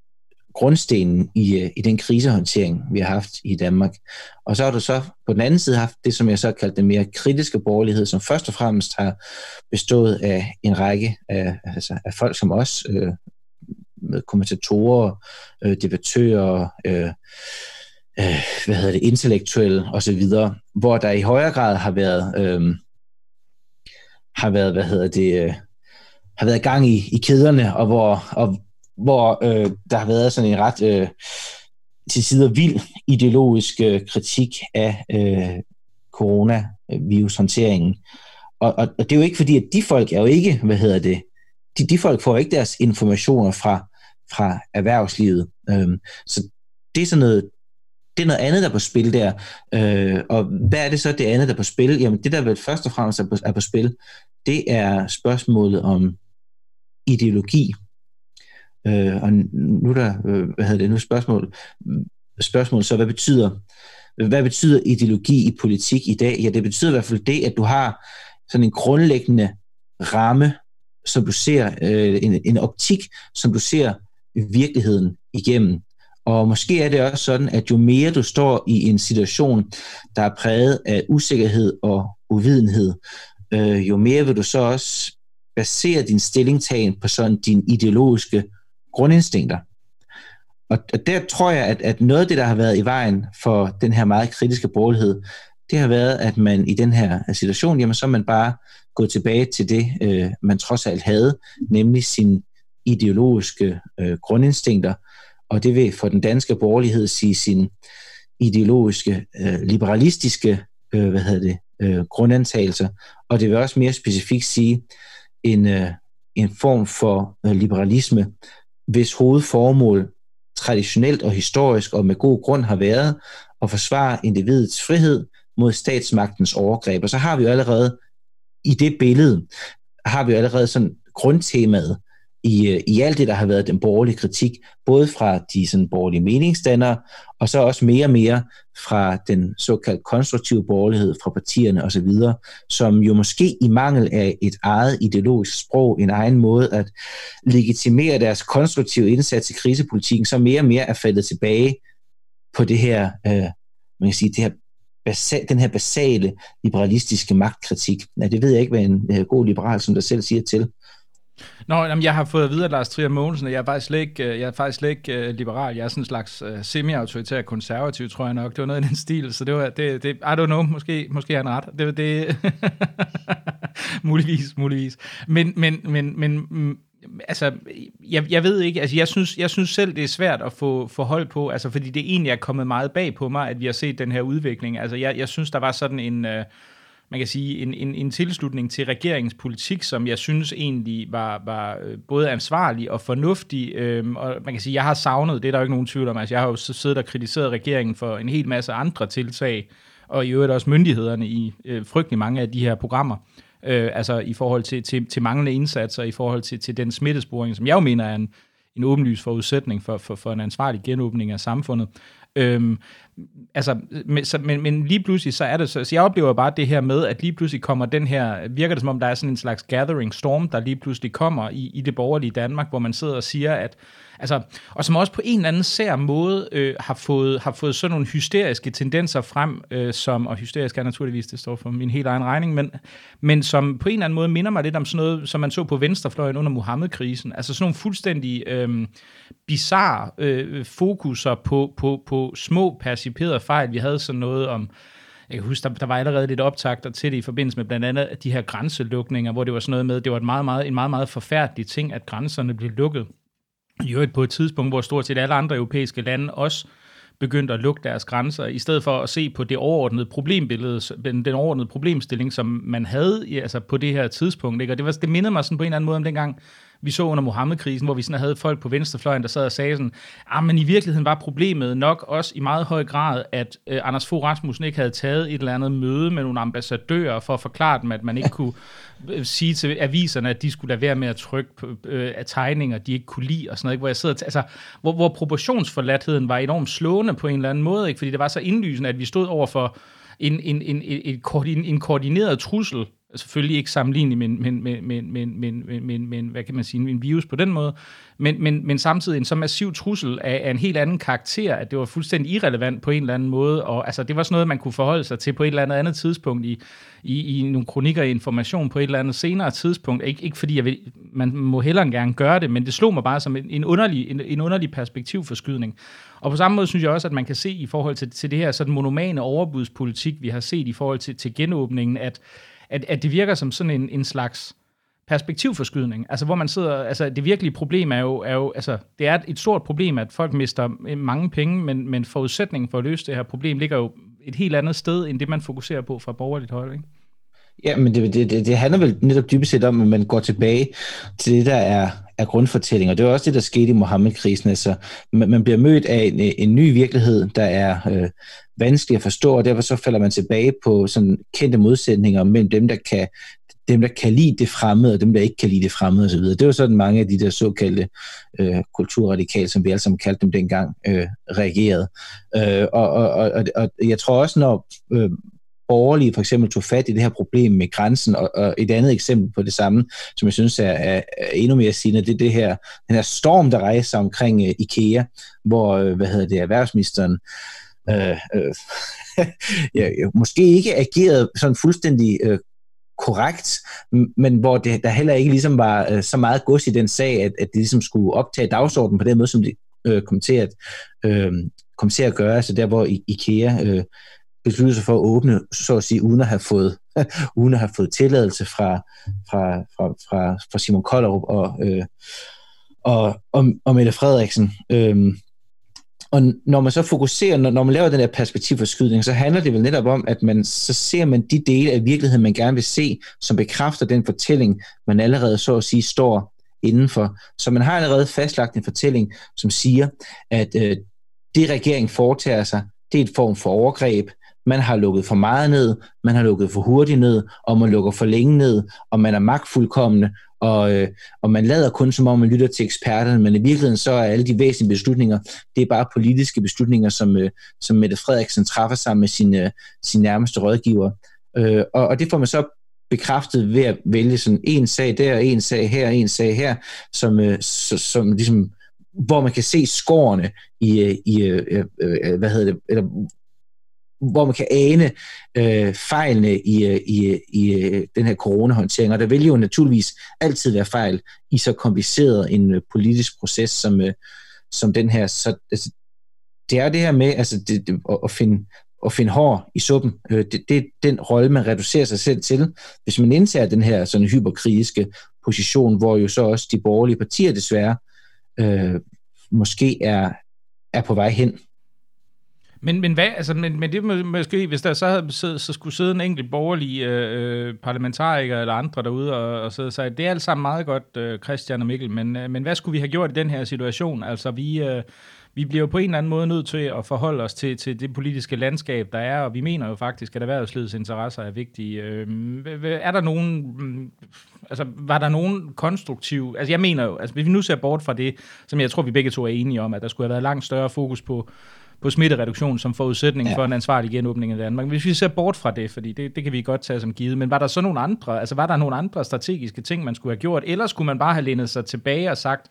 grundstenen i, øh, i den krisehåndtering, vi har haft i Danmark. Og så har du så på den anden side haft det, som jeg så kaldte den mere kritiske borgerlighed, som først og fremmest har bestået af en række af, altså af folk som os, øh, med kommentatorer, øh, debattører, øh, øh, hvad hedder det, intellektuelle osv., hvor der i højere grad har været, øh, har været, hvad hedder det, øh, har været gang i, i kæderne, og hvor, og, hvor øh, der har været sådan en ret øh, til sider vild ideologisk øh, kritik af øh, coronavirushåndteringen. og, og, og det er jo ikke fordi, at de folk er jo ikke, hvad hedder det, de, de folk får ikke deres informationer fra, fra erhvervslivet. Øh, så det er sådan noget, det er noget andet, der er på spil der. Øh, og hvad er det så, det andet, der er på spil? Jamen, det der vel først og fremmest er på, er på spil, det er spørgsmålet om ideologi. Øh, og nu er der, øh, hvad hedder det nu, spørgsmål, spørgsmål så, hvad betyder, hvad betyder ideologi i politik i dag? Ja, det betyder i hvert fald det, at du har sådan en grundlæggende ramme, som du ser, øh, en, en optik, som du ser virkeligheden igennem. Og måske er det også sådan, at jo mere du står i en situation, der er præget af usikkerhed og uvidenhed, øh, jo mere vil du så også basere din stillingtagen på sådan dine ideologiske grundinstinkter. Og, og der tror jeg, at, at noget af det, der har været i vejen for den her meget kritiske borgerlighed, det har været, at man i den her situation, jamen så er man bare gået tilbage til det, øh, man trods alt havde, nemlig sin ideologiske øh, grundinstinkter, og det vil for den danske borgerlighed sige sin ideologiske, øh, liberalistiske øh, hvad hedder det, øh, grundantagelser, og det vil også mere specifikt sige en, øh, en form for øh, liberalisme, hvis hovedformål traditionelt og historisk og med god grund har været at forsvare individets frihed mod statsmagtens overgreb. Og så har vi jo allerede i det billede, har vi jo allerede sådan grundtemaet i, øh, i alt det, der har været den borgerlige kritik, både fra de sådan, borgerlige meningsdannere, og så også mere og mere fra den såkaldt konstruktive borgerlighed fra partierne osv., som jo måske i mangel af et eget ideologisk sprog, en egen måde at legitimere deres konstruktive indsats i krisepolitikken, så mere og mere er faldet tilbage på det her, øh, man kan sige, det her basale, den her basale liberalistiske magtkritik. Ja, det ved jeg ikke, hvad en øh, god liberal, som der selv siger til. Nå, jamen, jeg har fået at vide af Lars Trier Mogensen, at jeg er faktisk slet ikke, øh, jeg er faktisk slet ikke uh, liberal. Jeg er sådan en slags uh, semi-autoritær konservativ, tror jeg nok. Det var noget i den stil, så det var, det, det I don't know, måske, måske har han ret. Det, det muligvis, muligvis. Men, men, men, men mm, altså, jeg, jeg ved ikke, altså jeg synes, jeg synes selv, det er svært at få, få hold på, altså fordi det egentlig er kommet meget bag på mig, at vi har set den her udvikling. Altså jeg, jeg synes, der var sådan en... Uh, man kan sige, en, en, en tilslutning til regeringens politik, som jeg synes egentlig var, var øh, både ansvarlig og fornuftig. Øhm, og man kan sige, jeg har savnet, det er der jo ikke nogen tvivl om, altså jeg har jo siddet og kritiseret regeringen for en hel masse andre tiltag, og i øvrigt også myndighederne i øh, frygtelig mange af de her programmer. Øh, altså i forhold til, til, til manglende indsatser, i forhold til, til den smittesporing, som jeg jo mener er en, en åbenlys forudsætning for, for, for en ansvarlig genåbning af samfundet. Øhm, altså, men, så, men, men lige pludselig, så er det så, så jeg oplever bare det her med, at lige pludselig kommer den her, virker det som om, der er sådan en slags gathering storm, der lige pludselig kommer i, i det borgerlige Danmark, hvor man sidder og siger, at Altså, og som også på en eller anden sær måde øh, har, fået, har fået sådan nogle hysteriske tendenser frem, øh, som, og hysterisk er naturligvis, det står for min helt egen regning, men, men som på en eller anden måde minder mig lidt om sådan noget, som man så på venstrefløjen under Mohammed-krisen. Altså sådan nogle fuldstændig øh, bizarre øh, fokuser på, på, på små perciperede fejl. Vi havde sådan noget om, jeg kan huske, der, der var allerede lidt optagter til det i forbindelse med blandt andet de her grænselukninger, hvor det var sådan noget med, det var et meget, meget, en meget, meget forfærdelig ting, at grænserne blev lukket i øvrigt på et tidspunkt, hvor stort set alle andre europæiske lande også begyndte at lukke deres grænser, i stedet for at se på det overordnede problembillede, den, den overordnede problemstilling, som man havde altså på det her tidspunkt. Ikke? Og det, var, det mindede mig sådan på en eller anden måde om dengang, vi så under Mohammed-krisen, hvor vi sådan havde folk på venstrefløjen, der sad og sagde sådan, ah, men i virkeligheden var problemet nok også i meget høj grad, at øh, Anders Fogh Rasmussen ikke havde taget et eller andet møde med nogle ambassadører for at forklare dem, at man ikke kunne øh, sige til aviserne, at de skulle lade være med at trykke på øh, tegninger, de ikke kunne lide og sådan noget, ikke? hvor jeg sidder, altså, hvor, hvor proportionsforladtheden var enormt slående på en eller anden måde, ikke? fordi det var så indlysende, at vi stod over for en, en, en, en, en, en koordineret trussel selvfølgelig ikke sammenlignelig med, med, med, med, med, med, med, med, hvad kan man sige, en virus på den måde, men, men, men samtidig en så massiv trussel af, af en helt anden karakter, at det var fuldstændig irrelevant på en eller anden måde, og altså, det var sådan noget, man kunne forholde sig til på et eller andet andet tidspunkt i, i, i nogle kronikker i information på et eller andet senere tidspunkt. Ik- ikke fordi jeg vil, man må hellere gerne gøre det, men det slog mig bare som en, en, underlig, en, en underlig perspektivforskydning. Og på samme måde synes jeg også, at man kan se i forhold til, til det her sådan monomane overbudspolitik, vi har set i forhold til, til genåbningen, at at, at det virker som sådan en, en slags perspektivforskydning. Altså hvor man sidder, altså det virkelige problem er jo, er jo altså det er et stort problem, at folk mister eh, mange penge, men, men forudsætningen for at løse det her problem ligger jo et helt andet sted, end det man fokuserer på fra borgerligt hold, ikke? Ja, men det, det, det, handler vel netop dybest set om, at man går tilbage til det, der er, er grundfortællinger. Det var også det, der skete i Mohammed-krisen. Altså, man, man bliver mødt af en, en ny virkelighed, der er øh, vanskelig at forstå, og derfor så falder man tilbage på sådan kendte modsætninger mellem dem, der kan dem, der kan lide det fremmede, og dem, der ikke kan lide det fremmede osv. Det var sådan mange af de der såkaldte øh, kulturradikale, som vi alle sammen kaldte dem dengang, øh, reagerede. Øh, og, og, og, og jeg tror også, når øh, borgerlige for eksempel tog fat i det her problem med grænsen, og, og et andet eksempel på det samme, som jeg synes er, er, er endnu mere sigende, det er det her, den her storm, der rejser omkring uh, IKEA, hvor, uh, hvad hedder det, erhvervsministeren øh, øh, ja, måske ikke agerede sådan fuldstændig øh, korrekt, men hvor det, der heller ikke ligesom var øh, så meget gods i den sag, at, at det ligesom skulle optage dagsordenen på den måde, som det øh, kom, til at, øh, kom til at gøre, altså der hvor IKEA øh, besluttet sig for at åbne, så at sige, uden at have fået, uden at have fået tilladelse fra, fra, fra, fra, fra Simon Kollerup og, øh, og, og, og Mette Frederiksen. Øh, og når man så fokuserer, når, når man laver den her perspektivforskydning, så handler det vel netop om, at man så ser man de dele af virkeligheden, man gerne vil se, som bekræfter den fortælling, man allerede så at sige står indenfor. Så man har allerede fastlagt en fortælling, som siger, at øh, det regeringen foretager sig, det er et form for overgreb, man har lukket for meget ned, man har lukket for hurtigt ned, og man lukker for længe ned, og man er magtfuldkommende, og, øh, og man lader kun som om, man lytter til eksperterne, men i virkeligheden så er alle de væsentlige beslutninger, det er bare politiske beslutninger, som, øh, som Mette Frederiksen træffer sammen med sine, øh, sine nærmeste rådgiver. Øh, og, og det får man så bekræftet ved at vælge sådan en sag der, en sag her, en sag her, som, øh, som, som ligesom hvor man kan se skårene i, øh, i øh, øh, øh, hvad hedder det, eller hvor man kan ane øh, fejlene i, øh, i, øh, i øh, den her coronahåndtering. Og der vil jo naturligvis altid være fejl i så kompliceret en øh, politisk proces som, øh, som den her. Så altså, det er det her med altså, det, det, at, at finde at finde hår i suppen. Øh, det, det er den rolle, man reducerer sig selv til, hvis man indtager den her sådan hyperkritiske position, hvor jo så også de borgerlige partier desværre øh, måske er, er på vej hen. Men, men, hvad, altså, men, men det måske, hvis der så, havde, så, så skulle sidde en enkelt borgerlig øh, øh, parlamentariker eller andre derude og, og sidde og sige, det er alt sammen meget godt, øh, Christian og Mikkel, men, øh, men hvad skulle vi have gjort i den her situation? Altså, vi, øh, vi bliver jo på en eller anden måde nødt til at forholde os til, til det politiske landskab, der er, og vi mener jo faktisk, at erhvervslivets interesser er vigtige. Øh, er der nogen, mm, altså, var der nogen konstruktiv, altså jeg mener jo, altså hvis vi nu ser bort fra det, som jeg tror, vi begge to er enige om, at der skulle have været langt større fokus på på smittereduktion som forudsætning ja. for en ansvarlig genåbning af Danmark. Hvis vi ser bort fra det, fordi det, det kan vi godt tage som givet, men var der så nogle andre, altså var der nogle andre strategiske ting, man skulle have gjort, eller skulle man bare have lænet sig tilbage og sagt,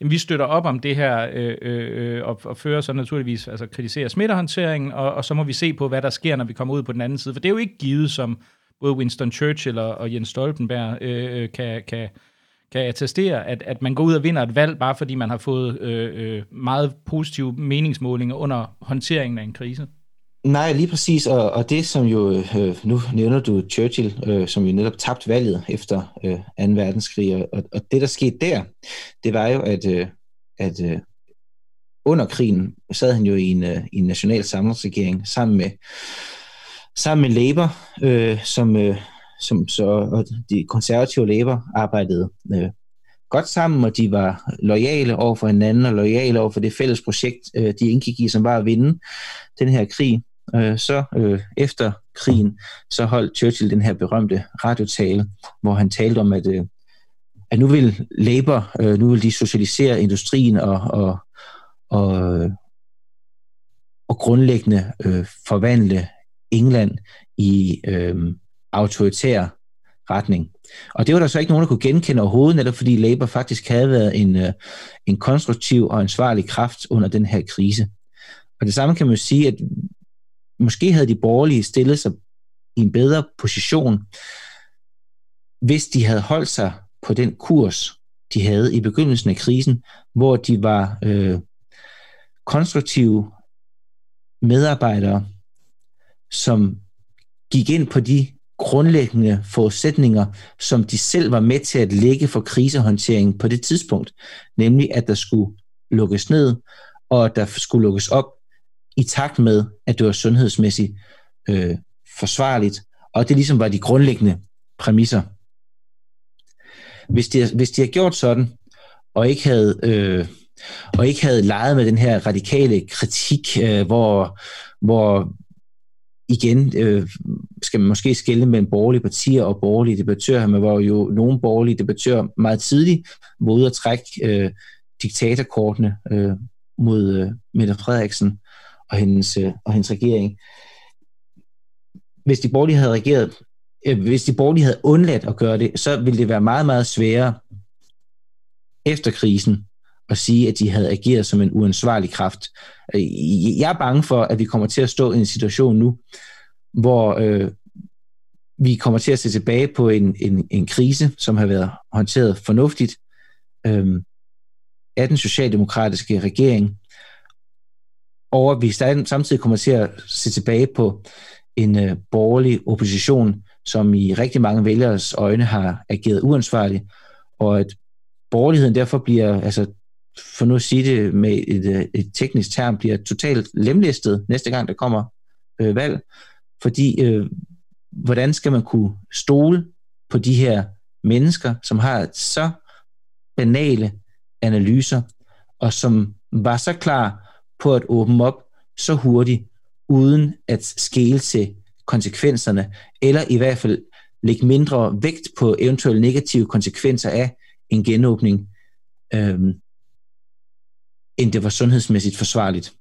jamen, vi støtter op om det her øh, øh, og, og fører så naturligvis, altså kritiserer smittehåndteringen, og, og så må vi se på, hvad der sker, når vi kommer ud på den anden side. For det er jo ikke givet, som både Winston Churchill og, og Jens Stoltenberg øh, øh kan, kan, kan attestere, at, at man går ud og vinder et valg, bare fordi man har fået øh, øh, meget positive meningsmålinger under håndteringen af en krise? Nej, lige præcis, og, og det som jo, øh, nu nævner du Churchill, øh, som jo netop tabte valget efter øh, 2. verdenskrig, og, og det der skete der, det var jo, at, øh, at øh, under krigen sad han jo i en, øh, i en national samlingsregering sammen med, sammen med Labour, øh, som, øh, som så og de konservative læber arbejdede øh, godt sammen, og de var lojale over for hinanden, og lojale over for det fælles projekt, øh, de indgik i, som var at vinde den her krig. Øh, så øh, efter krigen, så holdt Churchill den her berømte radiotale, hvor han talte om, at, øh, at nu vil Labour, øh, nu vil de socialisere industrien og, og, og, og grundlæggende øh, forvandle England i øh, autoritær retning. Og det var der så ikke nogen, der kunne genkende overhovedet, netop fordi Labour faktisk havde været en, øh, en konstruktiv og ansvarlig kraft under den her krise. Og det samme kan man jo sige, at måske havde de borgerlige stillet sig i en bedre position, hvis de havde holdt sig på den kurs, de havde i begyndelsen af krisen, hvor de var øh, konstruktive medarbejdere, som gik ind på de grundlæggende forudsætninger, som de selv var med til at lægge for krisehåndteringen på det tidspunkt, nemlig at der skulle lukkes ned, og at der skulle lukkes op i takt med, at det var sundhedsmæssigt øh, forsvarligt, Og det ligesom var de grundlæggende præmisser. Hvis de, hvis de havde gjort sådan, og ikke havde, øh, og ikke havde leget med den her radikale kritik, øh, hvor, hvor igen øh, skal man måske skille mellem borgerlige partier og borgerlige debattører, men hvor jo nogle borgerlige debattører meget tidligt var ude at trække øh, diktatorkortene øh, mod øh, Mette Frederiksen og hendes, øh, og hendes regering. Hvis de borgerlige havde regeret, øh, hvis de borgerlige havde undladt at gøre det, så ville det være meget, meget sværere efter krisen at sige, at de havde ageret som en uansvarlig kraft. Øh, jeg er bange for, at vi kommer til at stå i en situation nu, hvor øh, vi kommer til at se tilbage på en, en, en krise, som har været håndteret fornuftigt øh, af den socialdemokratiske regering, og at vi samtidig kommer til at se tilbage på en øh, borgerlig opposition, som i rigtig mange vælgeres øjne har ageret uansvarligt, og at borgerligheden derfor bliver, altså for nu at sige det med et, øh, et teknisk term, bliver totalt lemlæstet næste gang, der kommer øh, valg. Fordi øh, hvordan skal man kunne stole på de her mennesker, som har så banale analyser, og som var så klar på at åbne op så hurtigt, uden at skele til konsekvenserne, eller i hvert fald lægge mindre vægt på eventuelle negative konsekvenser af en genåbning, øhm, end det var sundhedsmæssigt forsvarligt.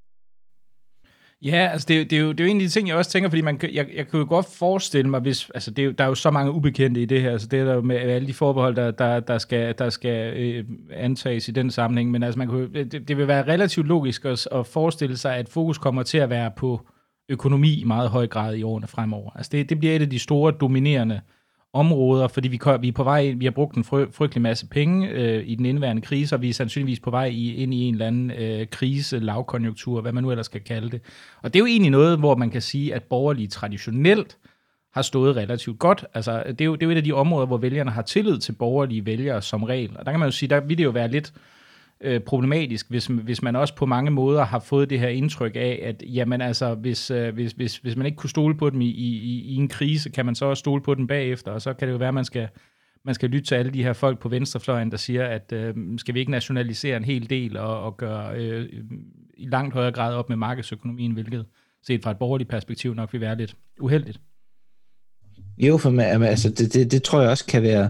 Ja, altså det, det, er jo, det er jo en af de ting, jeg også tænker, fordi man, jeg, jeg kan jo godt forestille mig, hvis, altså det er, der er jo så mange ubekendte i det her, altså det er der jo med alle de forbehold, der, der, der skal, der skal øh, antages i den sammenhæng, men altså man kan, det, det vil være relativt logisk at, at forestille sig, at fokus kommer til at være på økonomi i meget høj grad i årene fremover. Altså det, det bliver et af de store dominerende områder, fordi vi, vi er på vej vi har brugt en fry, frygtelig masse penge øh, i den indværende krise, og vi er sandsynligvis på vej i, ind i en eller anden øh, krise, lavkonjunktur, hvad man nu ellers skal kalde det. Og det er jo egentlig noget, hvor man kan sige, at borgerlige traditionelt har stået relativt godt. Altså, det er, jo, det er jo et af de områder, hvor vælgerne har tillid til borgerlige vælgere som regel. Og der kan man jo sige, der vil det jo være lidt øh, problematisk, hvis, hvis man også på mange måder har fået det her indtryk af, at jamen altså, hvis, øh, hvis, hvis, hvis man ikke kunne stole på dem i, i, i en krise, kan man så også stole på dem bagefter, og så kan det jo være, at man skal, man skal lytte til alle de her folk på venstrefløjen, der siger, at øh, skal vi ikke nationalisere en hel del og, og gøre øh, i langt højere grad op med markedsøkonomien, hvilket set fra et borgerligt perspektiv nok vil være lidt uheldigt. Jo, for mig, altså, det, det, det tror jeg også kan være,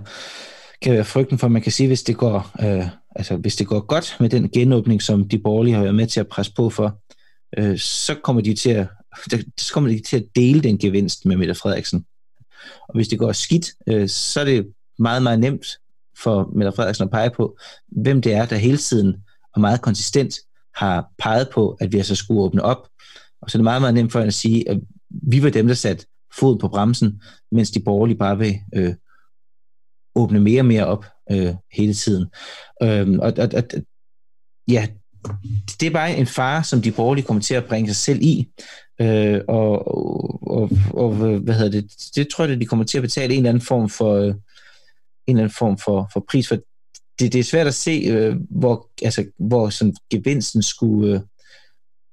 kan være frygten for, at man kan sige, hvis det går øh, altså hvis det går godt med den genåbning, som de borgerlige har været med til at presse på for, øh, så kommer de til at så kommer de til at dele den gevinst med Mette Frederiksen. Og hvis det går skidt, øh, så er det meget, meget nemt for Mette Frederiksen at pege på, hvem det er, der hele tiden og meget konsistent har peget på, at vi altså skulle åbne op. Og så er det meget, meget nemt for hende at sige, at vi var dem, der satte fod på bremsen, mens de borgerlige bare vil øh, åbne mere og mere op øh, hele tiden. Øhm, og, og, og ja, det er bare en fare, som de borgerlige kommer til at bringe sig selv i. Øh, og, og, og, hvad hedder det? Det tror jeg, at de kommer til at betale en eller anden form for, øh, en eller anden form for, for pris for. Det, det er svært at se, øh, hvor, altså, hvor sådan gevinsten skulle, øh,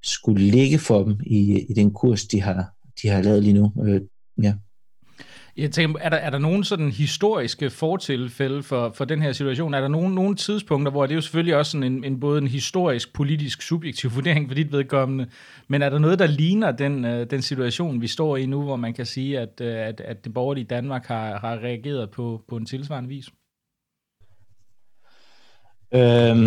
skulle ligge for dem i, i den kurs, de har, de har lavet lige nu. Øh, ja. Jeg tænker, er der, er der nogen sådan historiske fortilfælde for, for den her situation? Er der nogen, nogen tidspunkter, hvor det er jo selvfølgelig også sådan en, en både en historisk, politisk, subjektiv vurdering for dit vedkommende, men er der noget, der ligner den, øh, den situation, vi står i nu, hvor man kan sige, at, øh, at, at det borgerlige Danmark har, har reageret på, på en tilsvarende vis? Øhm,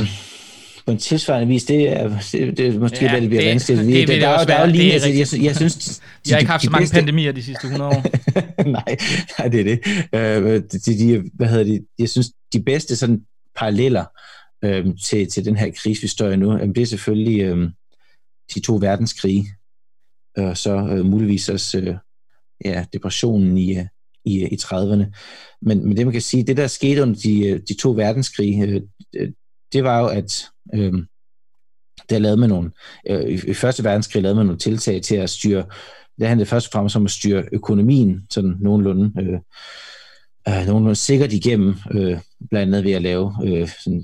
på en tilsvarende vis, det er, det, det er måske ja, det, det bliver vanskeligt. Det, det, det, der, der, der er jo lige, altså, jeg, jeg synes... De, jeg har ikke haft så mange pandemier de sidste 100 år. nej, nej, det er det. Øh, de, de, hvad hedder det? Jeg synes, de bedste sådan paralleller øh, til, til den her krise, vi står i nu, øh, det er selvfølgelig øh, de to verdenskrige, og så øh, muligvis også øh, ja, depressionen i, øh, i, i 30'erne. Men, men det man kan sige, det der skete under de, øh, de to verdenskrige, øh, det var jo, at øh, der lavede man nogle, øh, i første verdenskrig lavede man nogle tiltag til at styre, det handlede først og fremmest om at styre økonomien sådan nogenlunde, øh, øh, nogenlunde sikkert igennem, øh, blandt andet ved at lave øh, sådan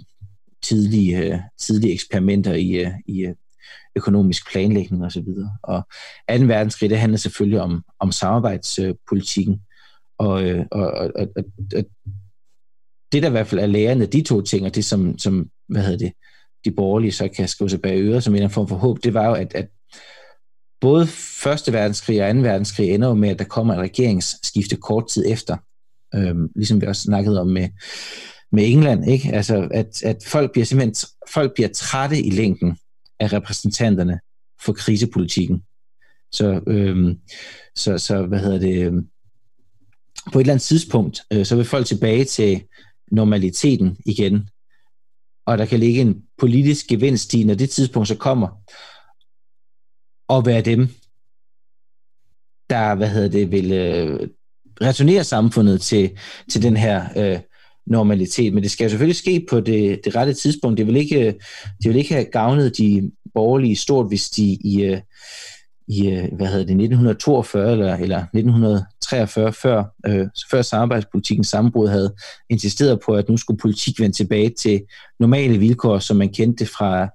tidlige, øh, tidlige eksperimenter i, øh, i øh, økonomisk planlægning osv. Og 2. verdenskrig, det handlede selvfølgelig om, om samarbejdspolitikken. Og, øh, og, og, og, og det, der i hvert fald er lærende de to ting, og det som, som hvad hedder det, de borgerlige så kan skrive sig bag øret som en eller anden form for håb, det var jo, at, at både Første verdenskrig og Anden verdenskrig ender jo med, at der kommer et regeringsskifte kort tid efter. Øhm, ligesom vi også snakkede om med, med England, ikke? Altså, at, at folk bliver simpelthen folk bliver trætte i længden af repræsentanterne for krisepolitikken. Så, øhm, så, så hvad hedder det, øhm, på et eller andet tidspunkt, øh, så vil folk tilbage til normaliteten igen, og der kan ligge en politisk gevinst i, når det tidspunkt så kommer, og være dem, der, hvad hedder det, vil øh, returnere samfundet til, til den her øh, normalitet. Men det skal jo selvfølgelig ske på det, det rette tidspunkt. Det vil ikke, øh, det vil ikke have gavnet de borgerlige stort, hvis de i, øh, i øh, hvad hedder det, 1942 eller, eller 1943, før, øh, før samarbejdspolitikken sammenbrud havde insisteret på, at nu skulle politik vende tilbage til normale vilkår, som man kendte fra,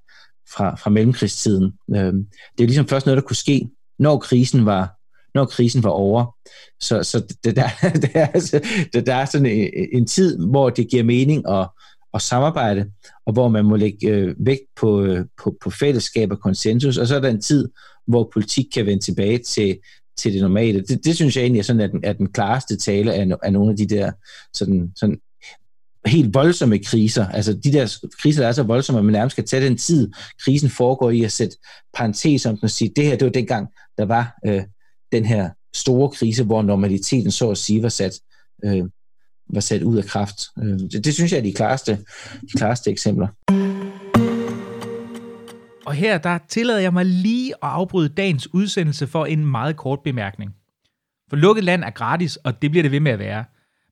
fra, fra mellemkrigstiden. Øh, det er ligesom først noget, der kunne ske, når krisen var, når krisen var over. Så, så det, der, det er, altså, det, der er sådan en, en tid, hvor det giver mening at, at samarbejde, og hvor man må lægge øh, vægt på, øh, på, på fællesskab og konsensus, og så er der en tid, hvor politik kan vende tilbage til, til det normale. Det, det synes jeg egentlig er, sådan, at den, er den klareste tale af, af nogle af de der sådan, sådan helt voldsomme kriser. Altså de der kriser, der er så voldsomme, at man nærmest skal tage den tid, krisen foregår i at sætte parentes om den og sige, det her, det var dengang, der var øh, den her store krise, hvor normaliteten så at sige var sat, øh, var sat ud af kraft. Øh, det, det synes jeg er de klareste, de klareste eksempler. Og her der tillader jeg mig lige at afbryde dagens udsendelse for en meget kort bemærkning. For lukket land er gratis, og det bliver det ved med at være.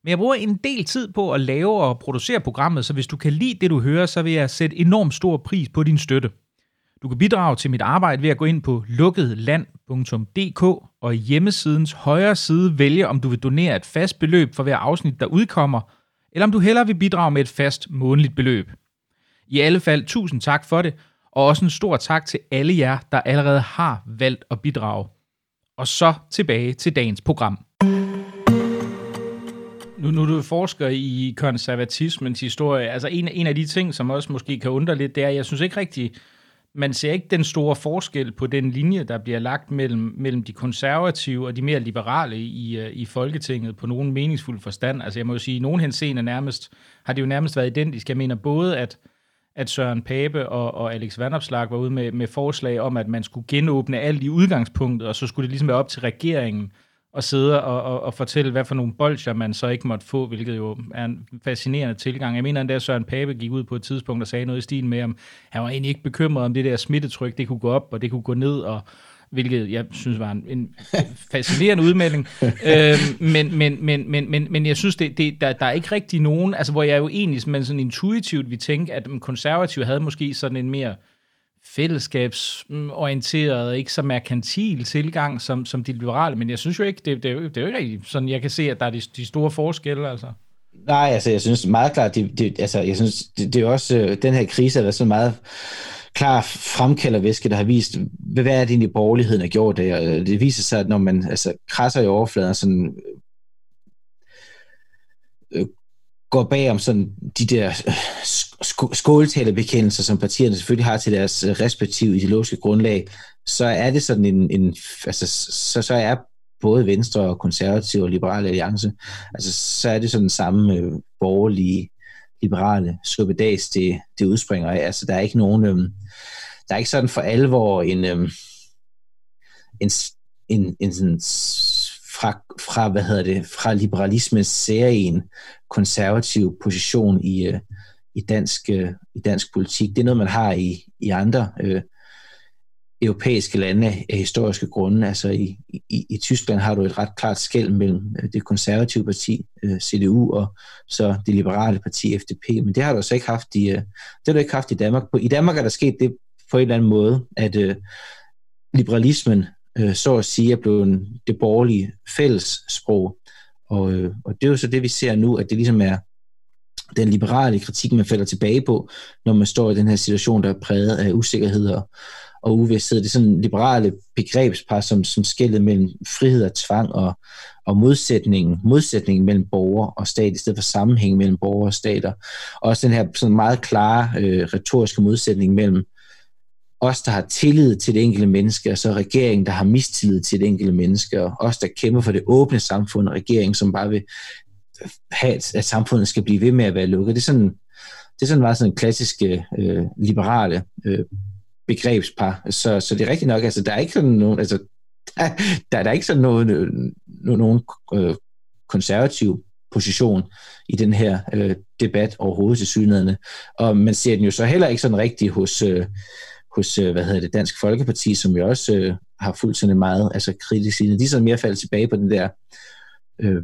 Men jeg bruger en del tid på at lave og producere programmet, så hvis du kan lide det, du hører, så vil jeg sætte enormt stor pris på din støtte. Du kan bidrage til mit arbejde ved at gå ind på lukketland.dk og i hjemmesidens højre side vælge, om du vil donere et fast beløb for hver afsnit, der udkommer, eller om du hellere vil bidrage med et fast månedligt beløb. I alle fald tusind tak for det, og også en stor tak til alle jer, der allerede har valgt at bidrage. Og så tilbage til dagens program. Nu, nu du forsker i konservatismens historie, altså en, en af de ting, som også måske kan undre lidt, det er, at jeg synes ikke rigtig, man ser ikke den store forskel på den linje, der bliver lagt mellem, mellem de konservative og de mere liberale i, øh, i Folketinget på nogen meningsfuld forstand. Altså jeg må jo sige, i nogen henseende nærmest, har det jo nærmest været identisk. Jeg mener både, at at Søren Pape og, og Alex Vandopslag var ude med, med forslag om, at man skulle genåbne alt i udgangspunktet, og så skulle det ligesom være op til regeringen at sidde og, og, og fortælle, hvad for nogle bolcher man så ikke måtte få, hvilket jo er en fascinerende tilgang. Jeg mener endda, at Søren Pape gik ud på et tidspunkt og sagde noget i stil med, om han var egentlig ikke bekymret om det der smittetryk, det kunne gå op, og det kunne gå ned, og hvilket jeg synes var en, en fascinerende udmelding. øh, men, men, men, men, men, men jeg synes, det, det, der, der er ikke rigtig nogen, altså hvor jeg jo egentlig men sådan intuitivt vi tænke, at konservative havde måske sådan en mere fællesskabsorienteret, ikke så merkantil tilgang som, som de liberale, men jeg synes jo ikke, det, det, er, jo, det er jo ikke rigtig sådan, jeg kan se, at der er de, de store forskelle, altså. Nej, altså jeg synes meget klart, det, det, altså jeg synes, det, det er også, øh, den her krise er så meget klar fremkaldervæske, der har vist, hvad er det egentlig borgerligheden har gjort det, og øh, det viser sig, at når man altså, krasser i overfladen, sådan, øh, går bag om sådan de der øh, sk- skåltalebekendelser, som partierne selvfølgelig har til deres øh, respektive ideologiske grundlag, så er det sådan en, en altså, så, så er både Venstre og Konservative og Liberale Alliance, altså så er det sådan den samme øh, borgerlige liberale suppedags, det, det udspringer af. Altså, der er ikke nogen, øhm, der er ikke sådan for alvor en, øhm, en, en, en sådan fra, fra, hvad hedder det, fra liberalismens serien konservativ position i, øh, i, dansk, øh, i dansk politik. Det er noget, man har i, i andre øh, europæiske lande af historiske grunde. Altså i, i, i Tyskland har du et ret klart skæld mellem øh, det konservative parti, øh, CDU, og så det liberale parti, FDP, men det har du så ikke haft i, øh, det har du ikke haft i Danmark. I Danmark er der sket det på en eller anden måde, at øh, liberalismen øh, så at sige er blevet det borgerlige fællessprog, og, øh, og det er jo så det, vi ser nu, at det ligesom er den liberale kritik, man falder tilbage på, når man står i den her situation, der er præget af usikkerhed og, og uvidsthed. Det er sådan liberale begrebspar, som, som skældet mellem frihed og tvang og, og modsætningen, modsætningen mellem borger og stat, i stedet for sammenhæng mellem borger og stater. Og også den her sådan meget klare øh, retoriske modsætning mellem os, der har tillid til det enkelte menneske, og så regeringen, der har mistillid til det enkelte menneske, og os, der kæmper for det åbne samfund, og regeringen, som bare vil have, at samfundet skal blive ved med at være lukket. Det er sådan, det er sådan meget sådan klassiske øh, liberale øh, begrebspar. Så, så det er rigtigt nok, altså der er ikke sådan nogen, altså der, der er der ikke sådan nogen, øh, nogen øh, konservativ position i den her øh, debat overhovedet til synligheden. Og man ser den jo så heller ikke sådan rigtig hos, øh, hos øh, hvad hedder det, Dansk Folkeparti, som jo også øh, har fuldt sådan meget altså kritisk side. De er sådan mere faldet tilbage på den der, øh,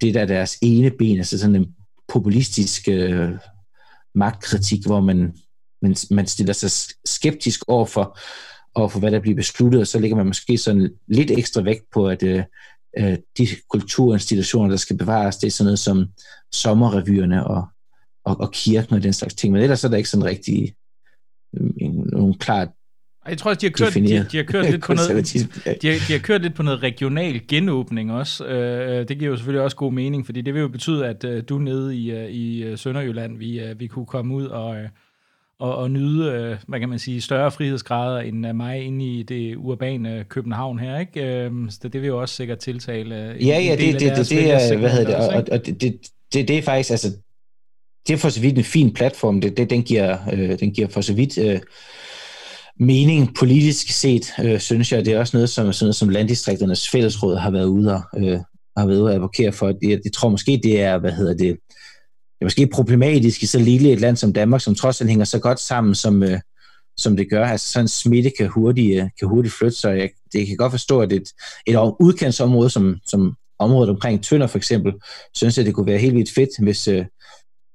det der deres ene ben, altså sådan en populistisk øh, magtkritik, hvor man, man, man stiller sig skeptisk over for, over for, hvad der bliver besluttet, og så lægger man måske sådan lidt ekstra vægt på, at øh, øh de kulturinstitutioner, der skal bevares, det er sådan noget som sommerrevyerne og, og, og kirken og den slags ting. Men ellers er der ikke sådan rigtig øh, nogen klart jeg tror også, de har kørt, de, de har kørt lidt på noget, de har, de har kørt lidt på noget regional genåbning også. Øh, det giver jo selvfølgelig også god mening, fordi det vil jo betyde, at øh, du nede i, øh, i Sønderjylland, vi, vi kunne komme ud og, og, og nyde, hvad kan man sige, større frihedsgrader end mig inde i det urbane København her, ikke? Så det vil jo også sikkert tiltale Ja, ja, det, det, det, det er, hvad hedder det, og, og det, det, det, det er faktisk, altså, det er for så vidt en fin platform, det, det, den, giver, øh, den giver for så vidt øh, mening politisk set, øh, synes jeg, det er også noget, som, sådan noget, som landdistrikternes fællesråd har været ude og, øh, har været ude at advokere for. Jeg, jeg tror måske, det er, hvad hedder det, det er måske problematisk i så lille et land som Danmark, som trods alt hænger så godt sammen, som, øh, som det gør. Altså sådan en smitte kan hurtigt, øh, kan hurtigt flytte sig. Jeg, det kan godt forstå, at et, et udkantsområde, som, som området omkring Tønder for eksempel, synes jeg, det kunne være helt vildt fedt, hvis, øh,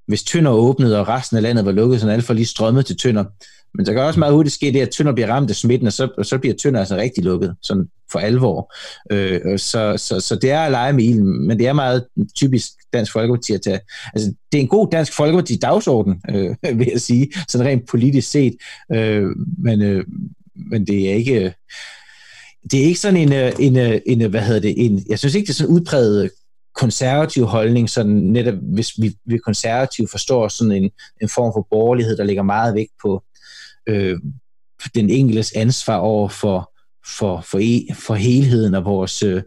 hvis Tønder åbnede, og resten af landet var lukket, så alle for lige strømmet til Tønder. Men der kan også meget hurtigt ske det, at Tønder bliver ramt af smitten, og så, og så bliver Tønder altså rigtig lukket, sådan for alvor. Øh, så, så, så det er at lege med ilden, men det er meget typisk Dansk Folkeparti at tage. Altså, det er en god Dansk Folkeparti-dagsorden, øh, vil jeg sige, sådan rent politisk set, øh, men, øh, men det er ikke... Det er ikke sådan en, øh, en, øh, en, øh, hvad hedder det, en, jeg synes ikke, det er sådan udpræget konservativ holdning, sådan netop hvis vi, vi konservative forstår sådan en, en form for borgerlighed, der ligger meget vægt på, øh, den enkeltes ansvar over for, for, for, e, for helheden af vores øh,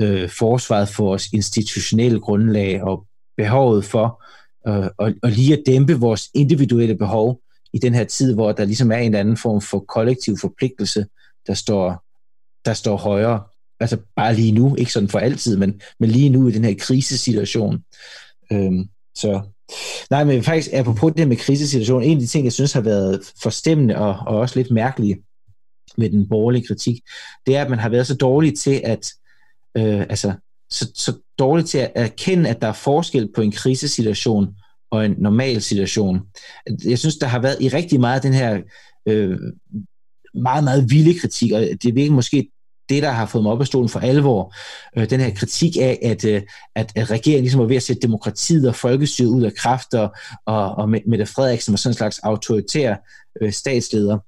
øh, forsvaret for vores institutionelle grundlag og behovet for øh, og, og lige at dæmpe vores individuelle behov i den her tid, hvor der ligesom er en anden form for kollektiv forpligtelse, der står, der står højere. Altså bare lige nu, ikke sådan for altid, men, men lige nu i den her krisesituation. Øhm, så Nej, men faktisk, apropos det med krisesituationen, en af de ting, jeg synes har været forstemmende og, og også lidt mærkelige med den borgerlige kritik, det er, at man har været så dårlig til at, øh, altså, så, så dårlig til at erkende, at der er forskel på en krisesituation og en normal situation. Jeg synes, der har været i rigtig meget den her øh, meget, meget vilde kritik, og det virker måske det, der har fået mig op af stolen for alvor, øh, den her kritik af, at, øh, at, at regeringen ligesom var ved at sætte demokratiet og folkestyret ud af kraft, og, og, og Mette Frederiksen var sådan en slags autoritær øh, statsleder.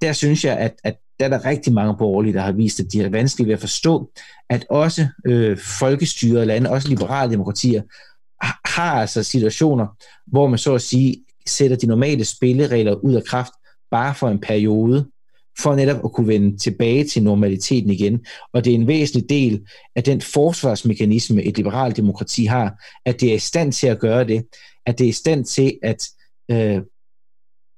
Der synes jeg, at, at der er der rigtig mange borgerlige, der har vist, at de er vanskelige ved at forstå, at også øh, folkestyret lande, også liberale demokratier, har altså situationer, hvor man så at sige sætter de normale spilleregler ud af kraft bare for en periode, for netop at kunne vende tilbage til normaliteten igen. Og det er en væsentlig del af den forsvarsmekanisme, et liberalt demokrati har, at det er i stand til at gøre det, at det er i stand til at øh,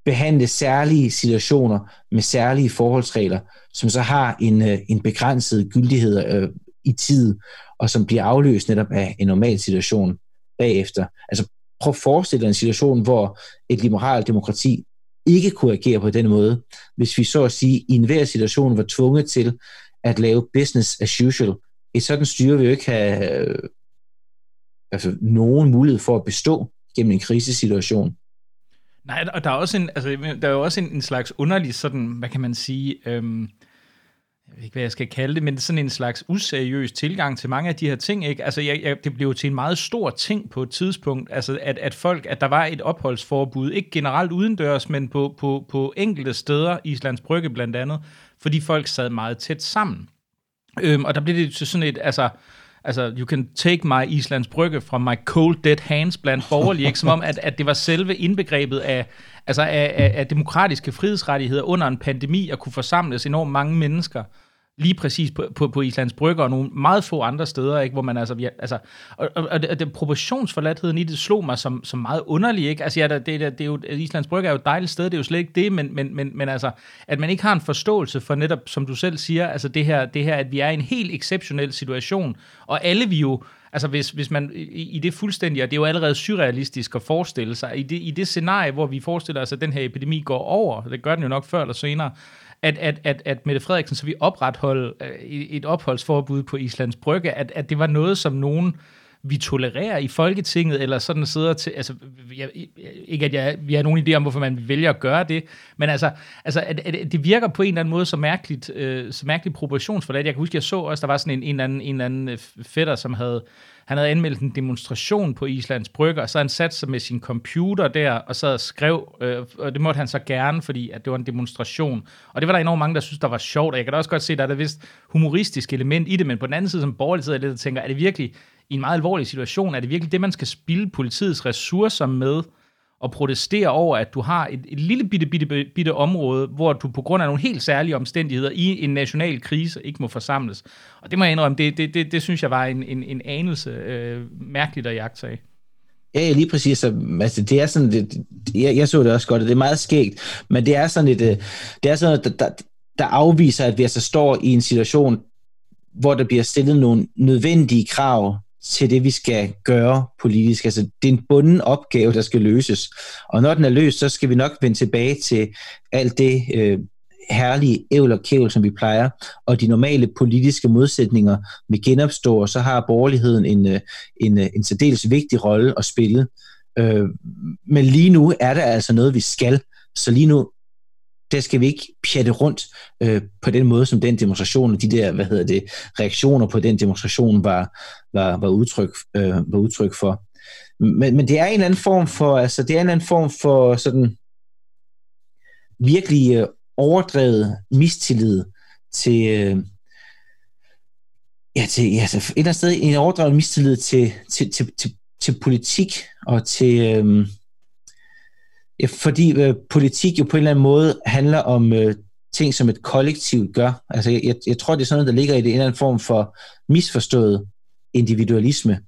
behandle særlige situationer med særlige forholdsregler, som så har en, øh, en begrænset gyldighed øh, i tid, og som bliver afløst netop af en normal situation bagefter. Altså prøv at forestille dig en situation, hvor et liberalt demokrati ikke kunne agere på den måde, hvis vi så at sige i enhver situation var tvunget til at lave business as usual. Et sådan styre vil jo ikke have øh, altså, nogen mulighed for at bestå gennem en krisesituation. Nej, og der er også en, altså, der er jo også en, en slags underlig sådan, hvad kan man sige, øhm, jeg ved ikke, hvad jeg skal kalde det, men sådan en slags useriøs tilgang til mange af de her ting. Ikke? Altså, jeg, jeg, det blev til en meget stor ting på et tidspunkt, altså at, at folk, at der var et opholdsforbud, ikke generelt udendørs, men på, på, på enkelte steder, Islands Brygge blandt andet, fordi folk sad meget tæt sammen. Øhm, og der blev det til sådan et, altså, altså, you can take my Islands Brygge from my cold dead hands blandt borgerlige, ikke? som om, at, at det var selve indbegrebet af, altså af, af, af demokratiske frihedsrettigheder under en pandemi, at kunne forsamles enormt mange mennesker lige præcis på, på, på Islands Brygge og nogle meget få andre steder, ikke, hvor man altså, ja, altså og, og, og, det, det, proportionsforladtheden i det slog mig som, som meget underlig, ikke? Altså, ja, det, det, det er jo, Islands Brygge er jo et dejligt sted, det er jo slet ikke det, men, men, men, men altså, at man ikke har en forståelse for netop, som du selv siger, altså det her, det her, at vi er i en helt exceptionel situation, og alle vi jo, Altså hvis, hvis man i, i det fuldstændige, og det er jo allerede surrealistisk at forestille sig, i det, i det scenarie, hvor vi forestiller os, at den her epidemi går over, det gør den jo nok før eller senere, at, at, at, at Mette Frederiksen så vi opretholde øh, et opholdsforbud på Islands Brygge, at, at det var noget, som nogen vi tolererer i Folketinget, eller sådan sidder til, altså, jeg, ikke at jeg, vi har nogen idé om, hvorfor man vælger at gøre det, men altså, altså at, at det virker på en eller anden måde så mærkeligt, øh, så mærkeligt proportionsforladt. Jeg kan huske, jeg så også, der var sådan en, en, eller anden, en eller anden øh, fætter, som havde, han havde anmeldt en demonstration på Islands Brygge, og så han sat sig med sin computer der, og så og skrev, øh, og det måtte han så gerne, fordi at det var en demonstration. Og det var der enormt mange, der synes, der var sjovt, og jeg kan da også godt se, at der er et vist humoristisk element i det, men på den anden side, som borgerlig sidder jeg lidt og tænker, er det virkelig i en meget alvorlig situation, er det virkelig det, man skal spille politiets ressourcer med, og protestere over, at du har et, et lille bitte, bitte, bitte område, hvor du på grund af nogle helt særlige omstændigheder i en national krise ikke må forsamles. Og det må jeg indrømme, det, det, det, det synes jeg var en, en, en anelse øh, mærkeligt at jagtage. Ja, lige præcis. Altså, det er sådan, det, jeg, jeg så det også godt, og det er meget skægt, men det er sådan et, øh, det er sådan, der, der, der afviser, at vi altså står i en situation, hvor der bliver stillet nogle nødvendige krav til det, vi skal gøre politisk. Altså, det er en bunden opgave, der skal løses. Og når den er løst, så skal vi nok vende tilbage til alt det øh, herlige ævl og kævl, som vi plejer, og de normale politiske modsætninger vil genopstå, og så har borgerligheden en, øh, en, øh, en særdeles vigtig rolle at spille. Øh, men lige nu er der altså noget, vi skal. Så lige nu der skal vi ikke pjatte rundt øh, på den måde, som den demonstration og de der, hvad hedder det, reaktioner på den demonstration var, var, var, udtryk, øh, var udtryk for. Men, men det er en eller anden form for, altså det er en eller anden form for sådan virkelig øh, overdrevet mistillid til, øh, ja, til ja, altså et eller andet sted en overdrevet mistillid til, til, til, til, til politik og til, øh, fordi øh, politik jo på en eller anden måde handler om øh, ting, som et kollektiv gør. Altså, jeg, jeg tror, det er sådan noget, der ligger i det en eller anden form for misforstået individualisme,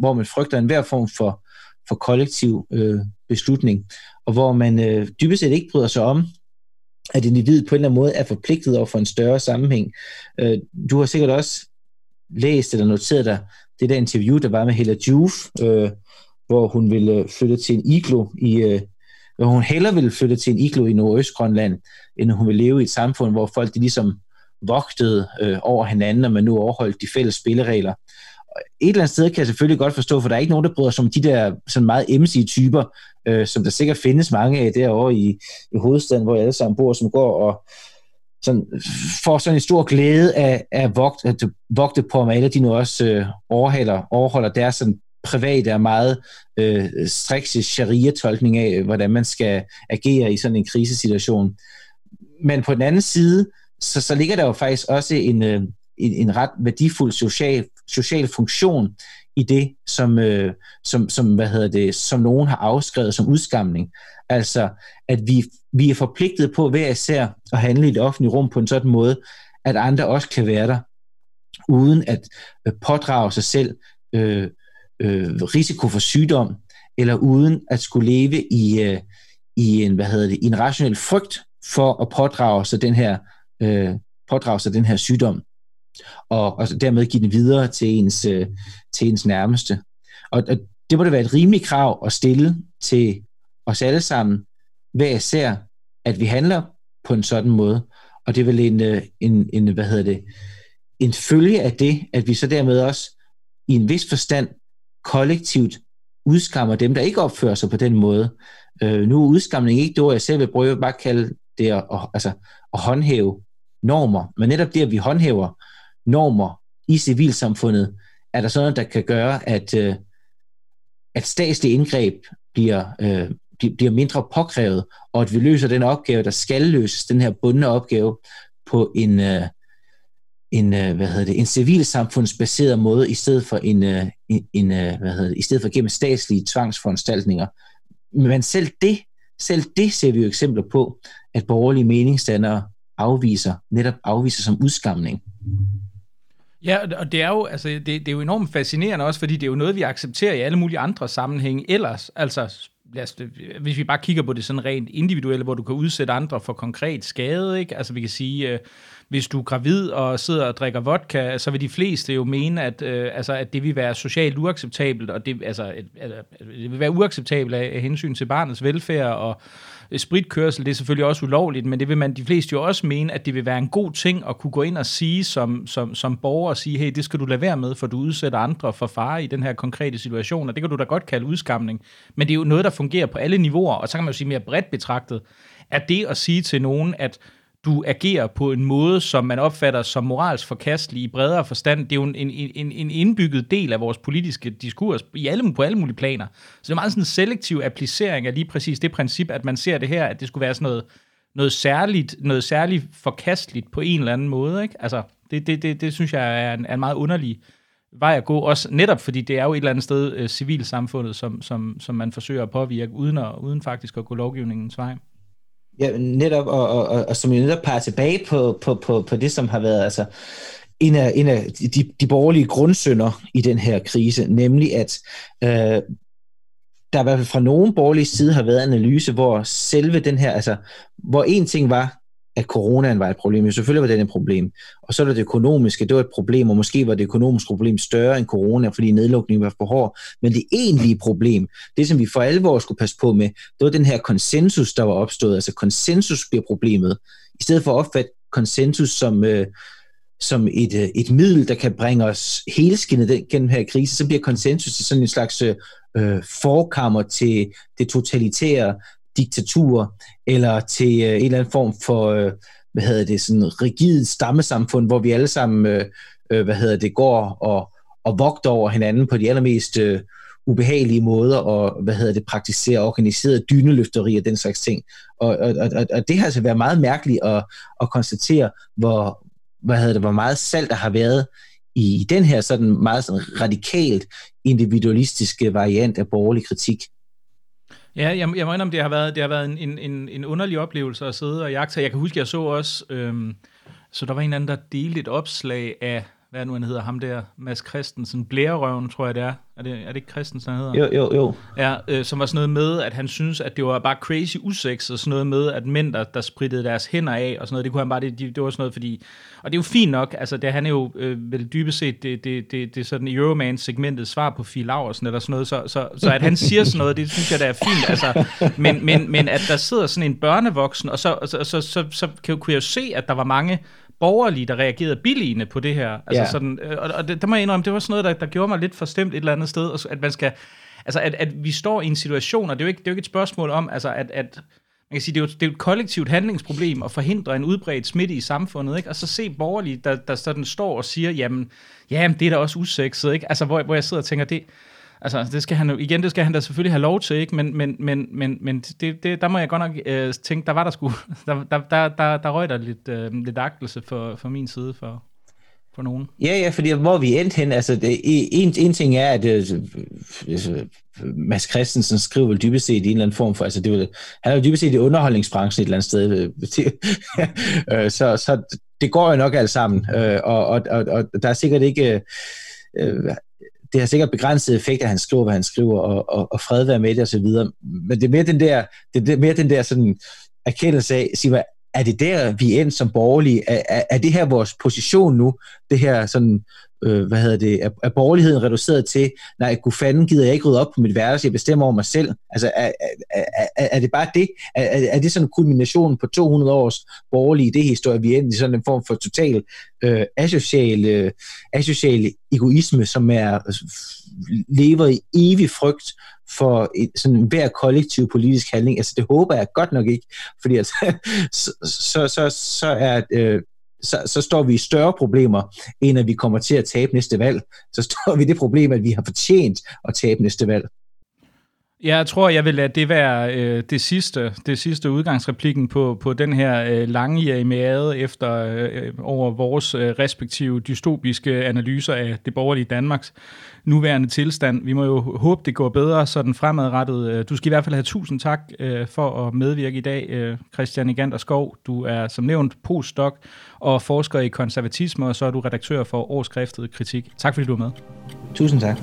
hvor man frygter enhver form for, for kollektiv øh, beslutning, og hvor man øh, dybest set ikke bryder sig om, at individet på en eller anden måde er forpligtet over for en større sammenhæng. Øh, du har sikkert også læst eller noteret dig det der interview, der var med Hella Juf, øh, hvor hun ville øh, flytte til en iglo i, øh, hvor hun hellere ville flytte til en iglo i Nordøstgrønland, end hun ville leve i et samfund, hvor folk de ligesom vogtede øh, over hinanden, og man nu overholdt de fælles spilleregler. Et eller andet sted kan jeg selvfølgelig godt forstå, for der er ikke nogen, der bryder som de der sådan meget emsige typer, øh, som der sikkert findes mange af derovre i, i hovedstaden, hvor jeg alle sammen bor, som går og sådan, får sådan en stor glæde af, af vogt, at vogte på, at alle de nu også øh, overholder, overholder deres sådan private og meget øh, strikse sharia-tolkning af, hvordan man skal agere i sådan en krisesituation. Men på den anden side, så, så ligger der jo faktisk også en, øh, en, en ret værdifuld social, social funktion i det, som, øh, som, som, hvad hedder det, som nogen har afskrevet som udskamning. Altså, at vi, vi er forpligtet på hver især at handle i det offentlige rum på en sådan måde, at andre også kan være der, uden at øh, pådrage sig selv øh, øh, risiko for sygdom, eller uden at skulle leve i, øh, i en, hvad hedder det, i en rationel frygt for at pådrage sig den her, øh, pådrage sig den her sygdom, og, og dermed give den videre til ens, øh, til ens nærmeste. Og, og det må det være et rimeligt krav at stille til os alle sammen, hver især, at vi handler på en sådan måde. Og det er vel en, øh, en, en hvad hedder det, en følge af det, at vi så dermed også i en vis forstand kollektivt udskammer dem, der ikke opfører sig på den måde. Øh, nu er udskamning ikke det jeg selv vil prøve bare kalde det at, at, altså, at håndhæve normer, men netop det, at vi håndhæver normer i civilsamfundet, er der sådan noget, der kan gøre, at, øh, at statslige indgreb bliver, øh, bliver mindre påkrævet, og at vi løser den opgave, der skal løses, den her bundne opgave, på en, øh, en, øh, hvad hedder det, en civilsamfundsbaseret måde, i stedet for en, øh, en, en øh, hvad hedder det, i stedet for gennem statslige tvangsforanstaltninger. Men selv det, selv det ser vi jo eksempler på, at borgerlige meningsdannere afviser, netop afviser som udskamning. Ja, og det er jo, altså, det, det er jo enormt fascinerende også, fordi det er jo noget, vi accepterer i alle mulige andre sammenhænge ellers. Altså, lad os, hvis vi bare kigger på det sådan rent individuelle, hvor du kan udsætte andre for konkret skade, ikke? Altså vi kan sige, øh, hvis du er gravid og sidder og drikker vodka, så vil de fleste jo mene, at, øh, altså, at det vil være socialt uacceptabelt, og det, altså, at, at det vil være uacceptabelt af, af hensyn til barnets velfærd, og spritkørsel, det er selvfølgelig også ulovligt, men det vil man de fleste jo også mene, at det vil være en god ting at kunne gå ind og sige som, som, som borger og sige, hey, det skal du lade være med, for du udsætter andre for fare i den her konkrete situation, og det kan du da godt kalde udskamning. Men det er jo noget, der fungerer på alle niveauer, og så kan man jo sige mere bredt betragtet, at det at sige til nogen, at du agerer på en måde, som man opfatter som moralsk forkastelig i bredere forstand. Det er jo en, en, en indbygget del af vores politiske diskurs i alle, på alle mulige planer. Så det er meget sådan en selektiv applicering af lige præcis det princip, at man ser det her, at det skulle være sådan noget, noget særligt, noget særligt forkasteligt på en eller anden måde. Ikke? Altså, det, det, det, det synes jeg er en, er en meget underlig vej at gå, også netop fordi det er jo et eller andet sted øh, civilsamfundet, som, som, som man forsøger at påvirke, uden, at, uden faktisk at gå lovgivningens vej. Ja, netop, og, og, og, og som jo netop peger tilbage på, på, på, på det, som har været altså, en af, en af de, de borgerlige grundsønder i den her krise, nemlig at øh, der i hvert fald fra nogen borgerlige side har været analyse, hvor selve den her, altså, hvor en ting var, at coronaen var et problem. Jo, selvfølgelig var det et problem. Og så er det økonomiske, det var et problem, og måske var det økonomiske problem større end corona, fordi nedlukningen var for hård. Men det egentlige problem, det som vi for alvor skulle passe på med, det var den her konsensus, der var opstået. Altså konsensus bliver problemet. I stedet for at opfatte konsensus som, øh, som et, øh, et middel, der kan bringe os helskindet gennem her krise, så bliver konsensus sådan en slags øh, øh, forkammer til det totalitære, diktatur, eller til øh, en eller anden form for, øh, hvad hedder det, sådan rigidt stammesamfund, hvor vi alle sammen, øh, øh, hvad hedder det, går og, og vogter over hinanden på de allermest øh, ubehagelige måder, og hvad hedder det, praktisere organiseret dyneløfteri og den slags ting. Og, og, og, og det har altså været meget mærkeligt at, at konstatere, hvor, hvad hedder det, hvor meget salt der har været i den her sådan meget sådan radikalt individualistiske variant af borgerlig kritik. Ja, jeg, jeg må indrømme, det har været, det har været en, en, en underlig oplevelse at sidde og jagte. Jeg kan huske, jeg så også, øhm, så der var en anden, der delte et opslag af, hvad nu han hedder, ham der, Mads Christensen, Blærerøven, tror jeg det er. Er det, er det ikke Christensen, han hedder? Jo, jo, jo. Ja, øh, som var sådan noget med, at han synes, at det var bare crazy usex, og sådan noget med, at mænd, der, der sprittede deres hænder af, og sådan noget, det kunne han bare, det, det var sådan noget, fordi, og det er jo fint nok, altså det, han er jo øh, vel dybest set, det, det, det, det er sådan Euroman-segmentet svar på Phil Laursen, eller sådan noget, så, så, så at han siger sådan noget, det synes jeg, der er fint, altså, men, men, men at der sidder sådan en børnevoksen, og så, så, så, så, så, så kunne jeg jo se, at der var mange borgerlige, der reagerede billigende på det her. Altså ja. sådan, øh, og, og det, der må jeg indrømme, det var sådan noget, der, der gjorde mig lidt forstemt et eller andet sted, at man skal, altså at, at vi står i en situation, og det er jo ikke, det er jo ikke et spørgsmål om, altså at, at man kan sige, det er, jo, det er jo et kollektivt handlingsproblem at forhindre en udbredt smitte i samfundet, ikke? og så se borgerlige, der, der sådan står og siger, jamen, jamen det er da også usekset, ikke? Altså, hvor, hvor jeg sidder og tænker, det, Altså, det skal han jo, igen, det skal han da selvfølgelig have lov til, ikke? Men, men, men, men, men det, det, der må jeg godt nok øh, tænke, der var der sgu, der, der, der, der, der røg der lidt, øh, lidt agtelse for, for min side for, for nogen. Ja, ja, fordi hvor vi endte hen, altså det, en, en ting er, at øh, øh, Mads Christensen skriver vel dybest set i en eller anden form for, altså det var, han er jo dybest set i underholdningsbranchen et eller andet sted, øh, øh, så, så det går jo nok alt sammen, øh, og, og, og, og der er sikkert ikke, øh, øh det har sikkert begrænset effekt, at han skriver, hvad han skriver, og, og, og fred være med det osv., men det er mere den der, det er mere den der sådan erkendelse af, sig, er det der, vi er endt som borgerlige? Er, er, er det her vores position nu? Det her sådan, øh, hvad hedder det, er, er borgerligheden reduceret til, nej, gud fanden gider jeg ikke rydde op på mit værelse, jeg bestemmer over mig selv. Altså, er, er, er, er det bare det? Er, er det sådan en kulmination på 200 års borgerlige idéhistorie, vi er endt i sådan en form for total øh, asocial, øh, asocial egoisme, som er altså, lever i evig frygt for et, sådan hver kollektiv politisk handling. Altså det håber jeg godt nok ikke, fordi altså, så, så, så, så er øh, så, så står vi i større problemer, end at vi kommer til at tabe næste valg. Så står vi i det problem, at vi har fortjent at tabe næste valg. Jeg tror, jeg vil lade det være øh, det sidste, det sidste udgangsreplikken på, på den her øh, lange jamiade efter øh, øh, over vores øh, respektive dystopiske analyser af det borgerlige Danmarks nuværende tilstand. Vi må jo håbe, det går bedre sådan fremadrettet. Øh, du skal i hvert fald have tusind tak øh, for at medvirke i dag, øh, Christian og Skov. Du er som nævnt postdoc og forsker i konservatisme, og så er du redaktør for årskriftet Kritik. Tak fordi du var med. Tusind tak.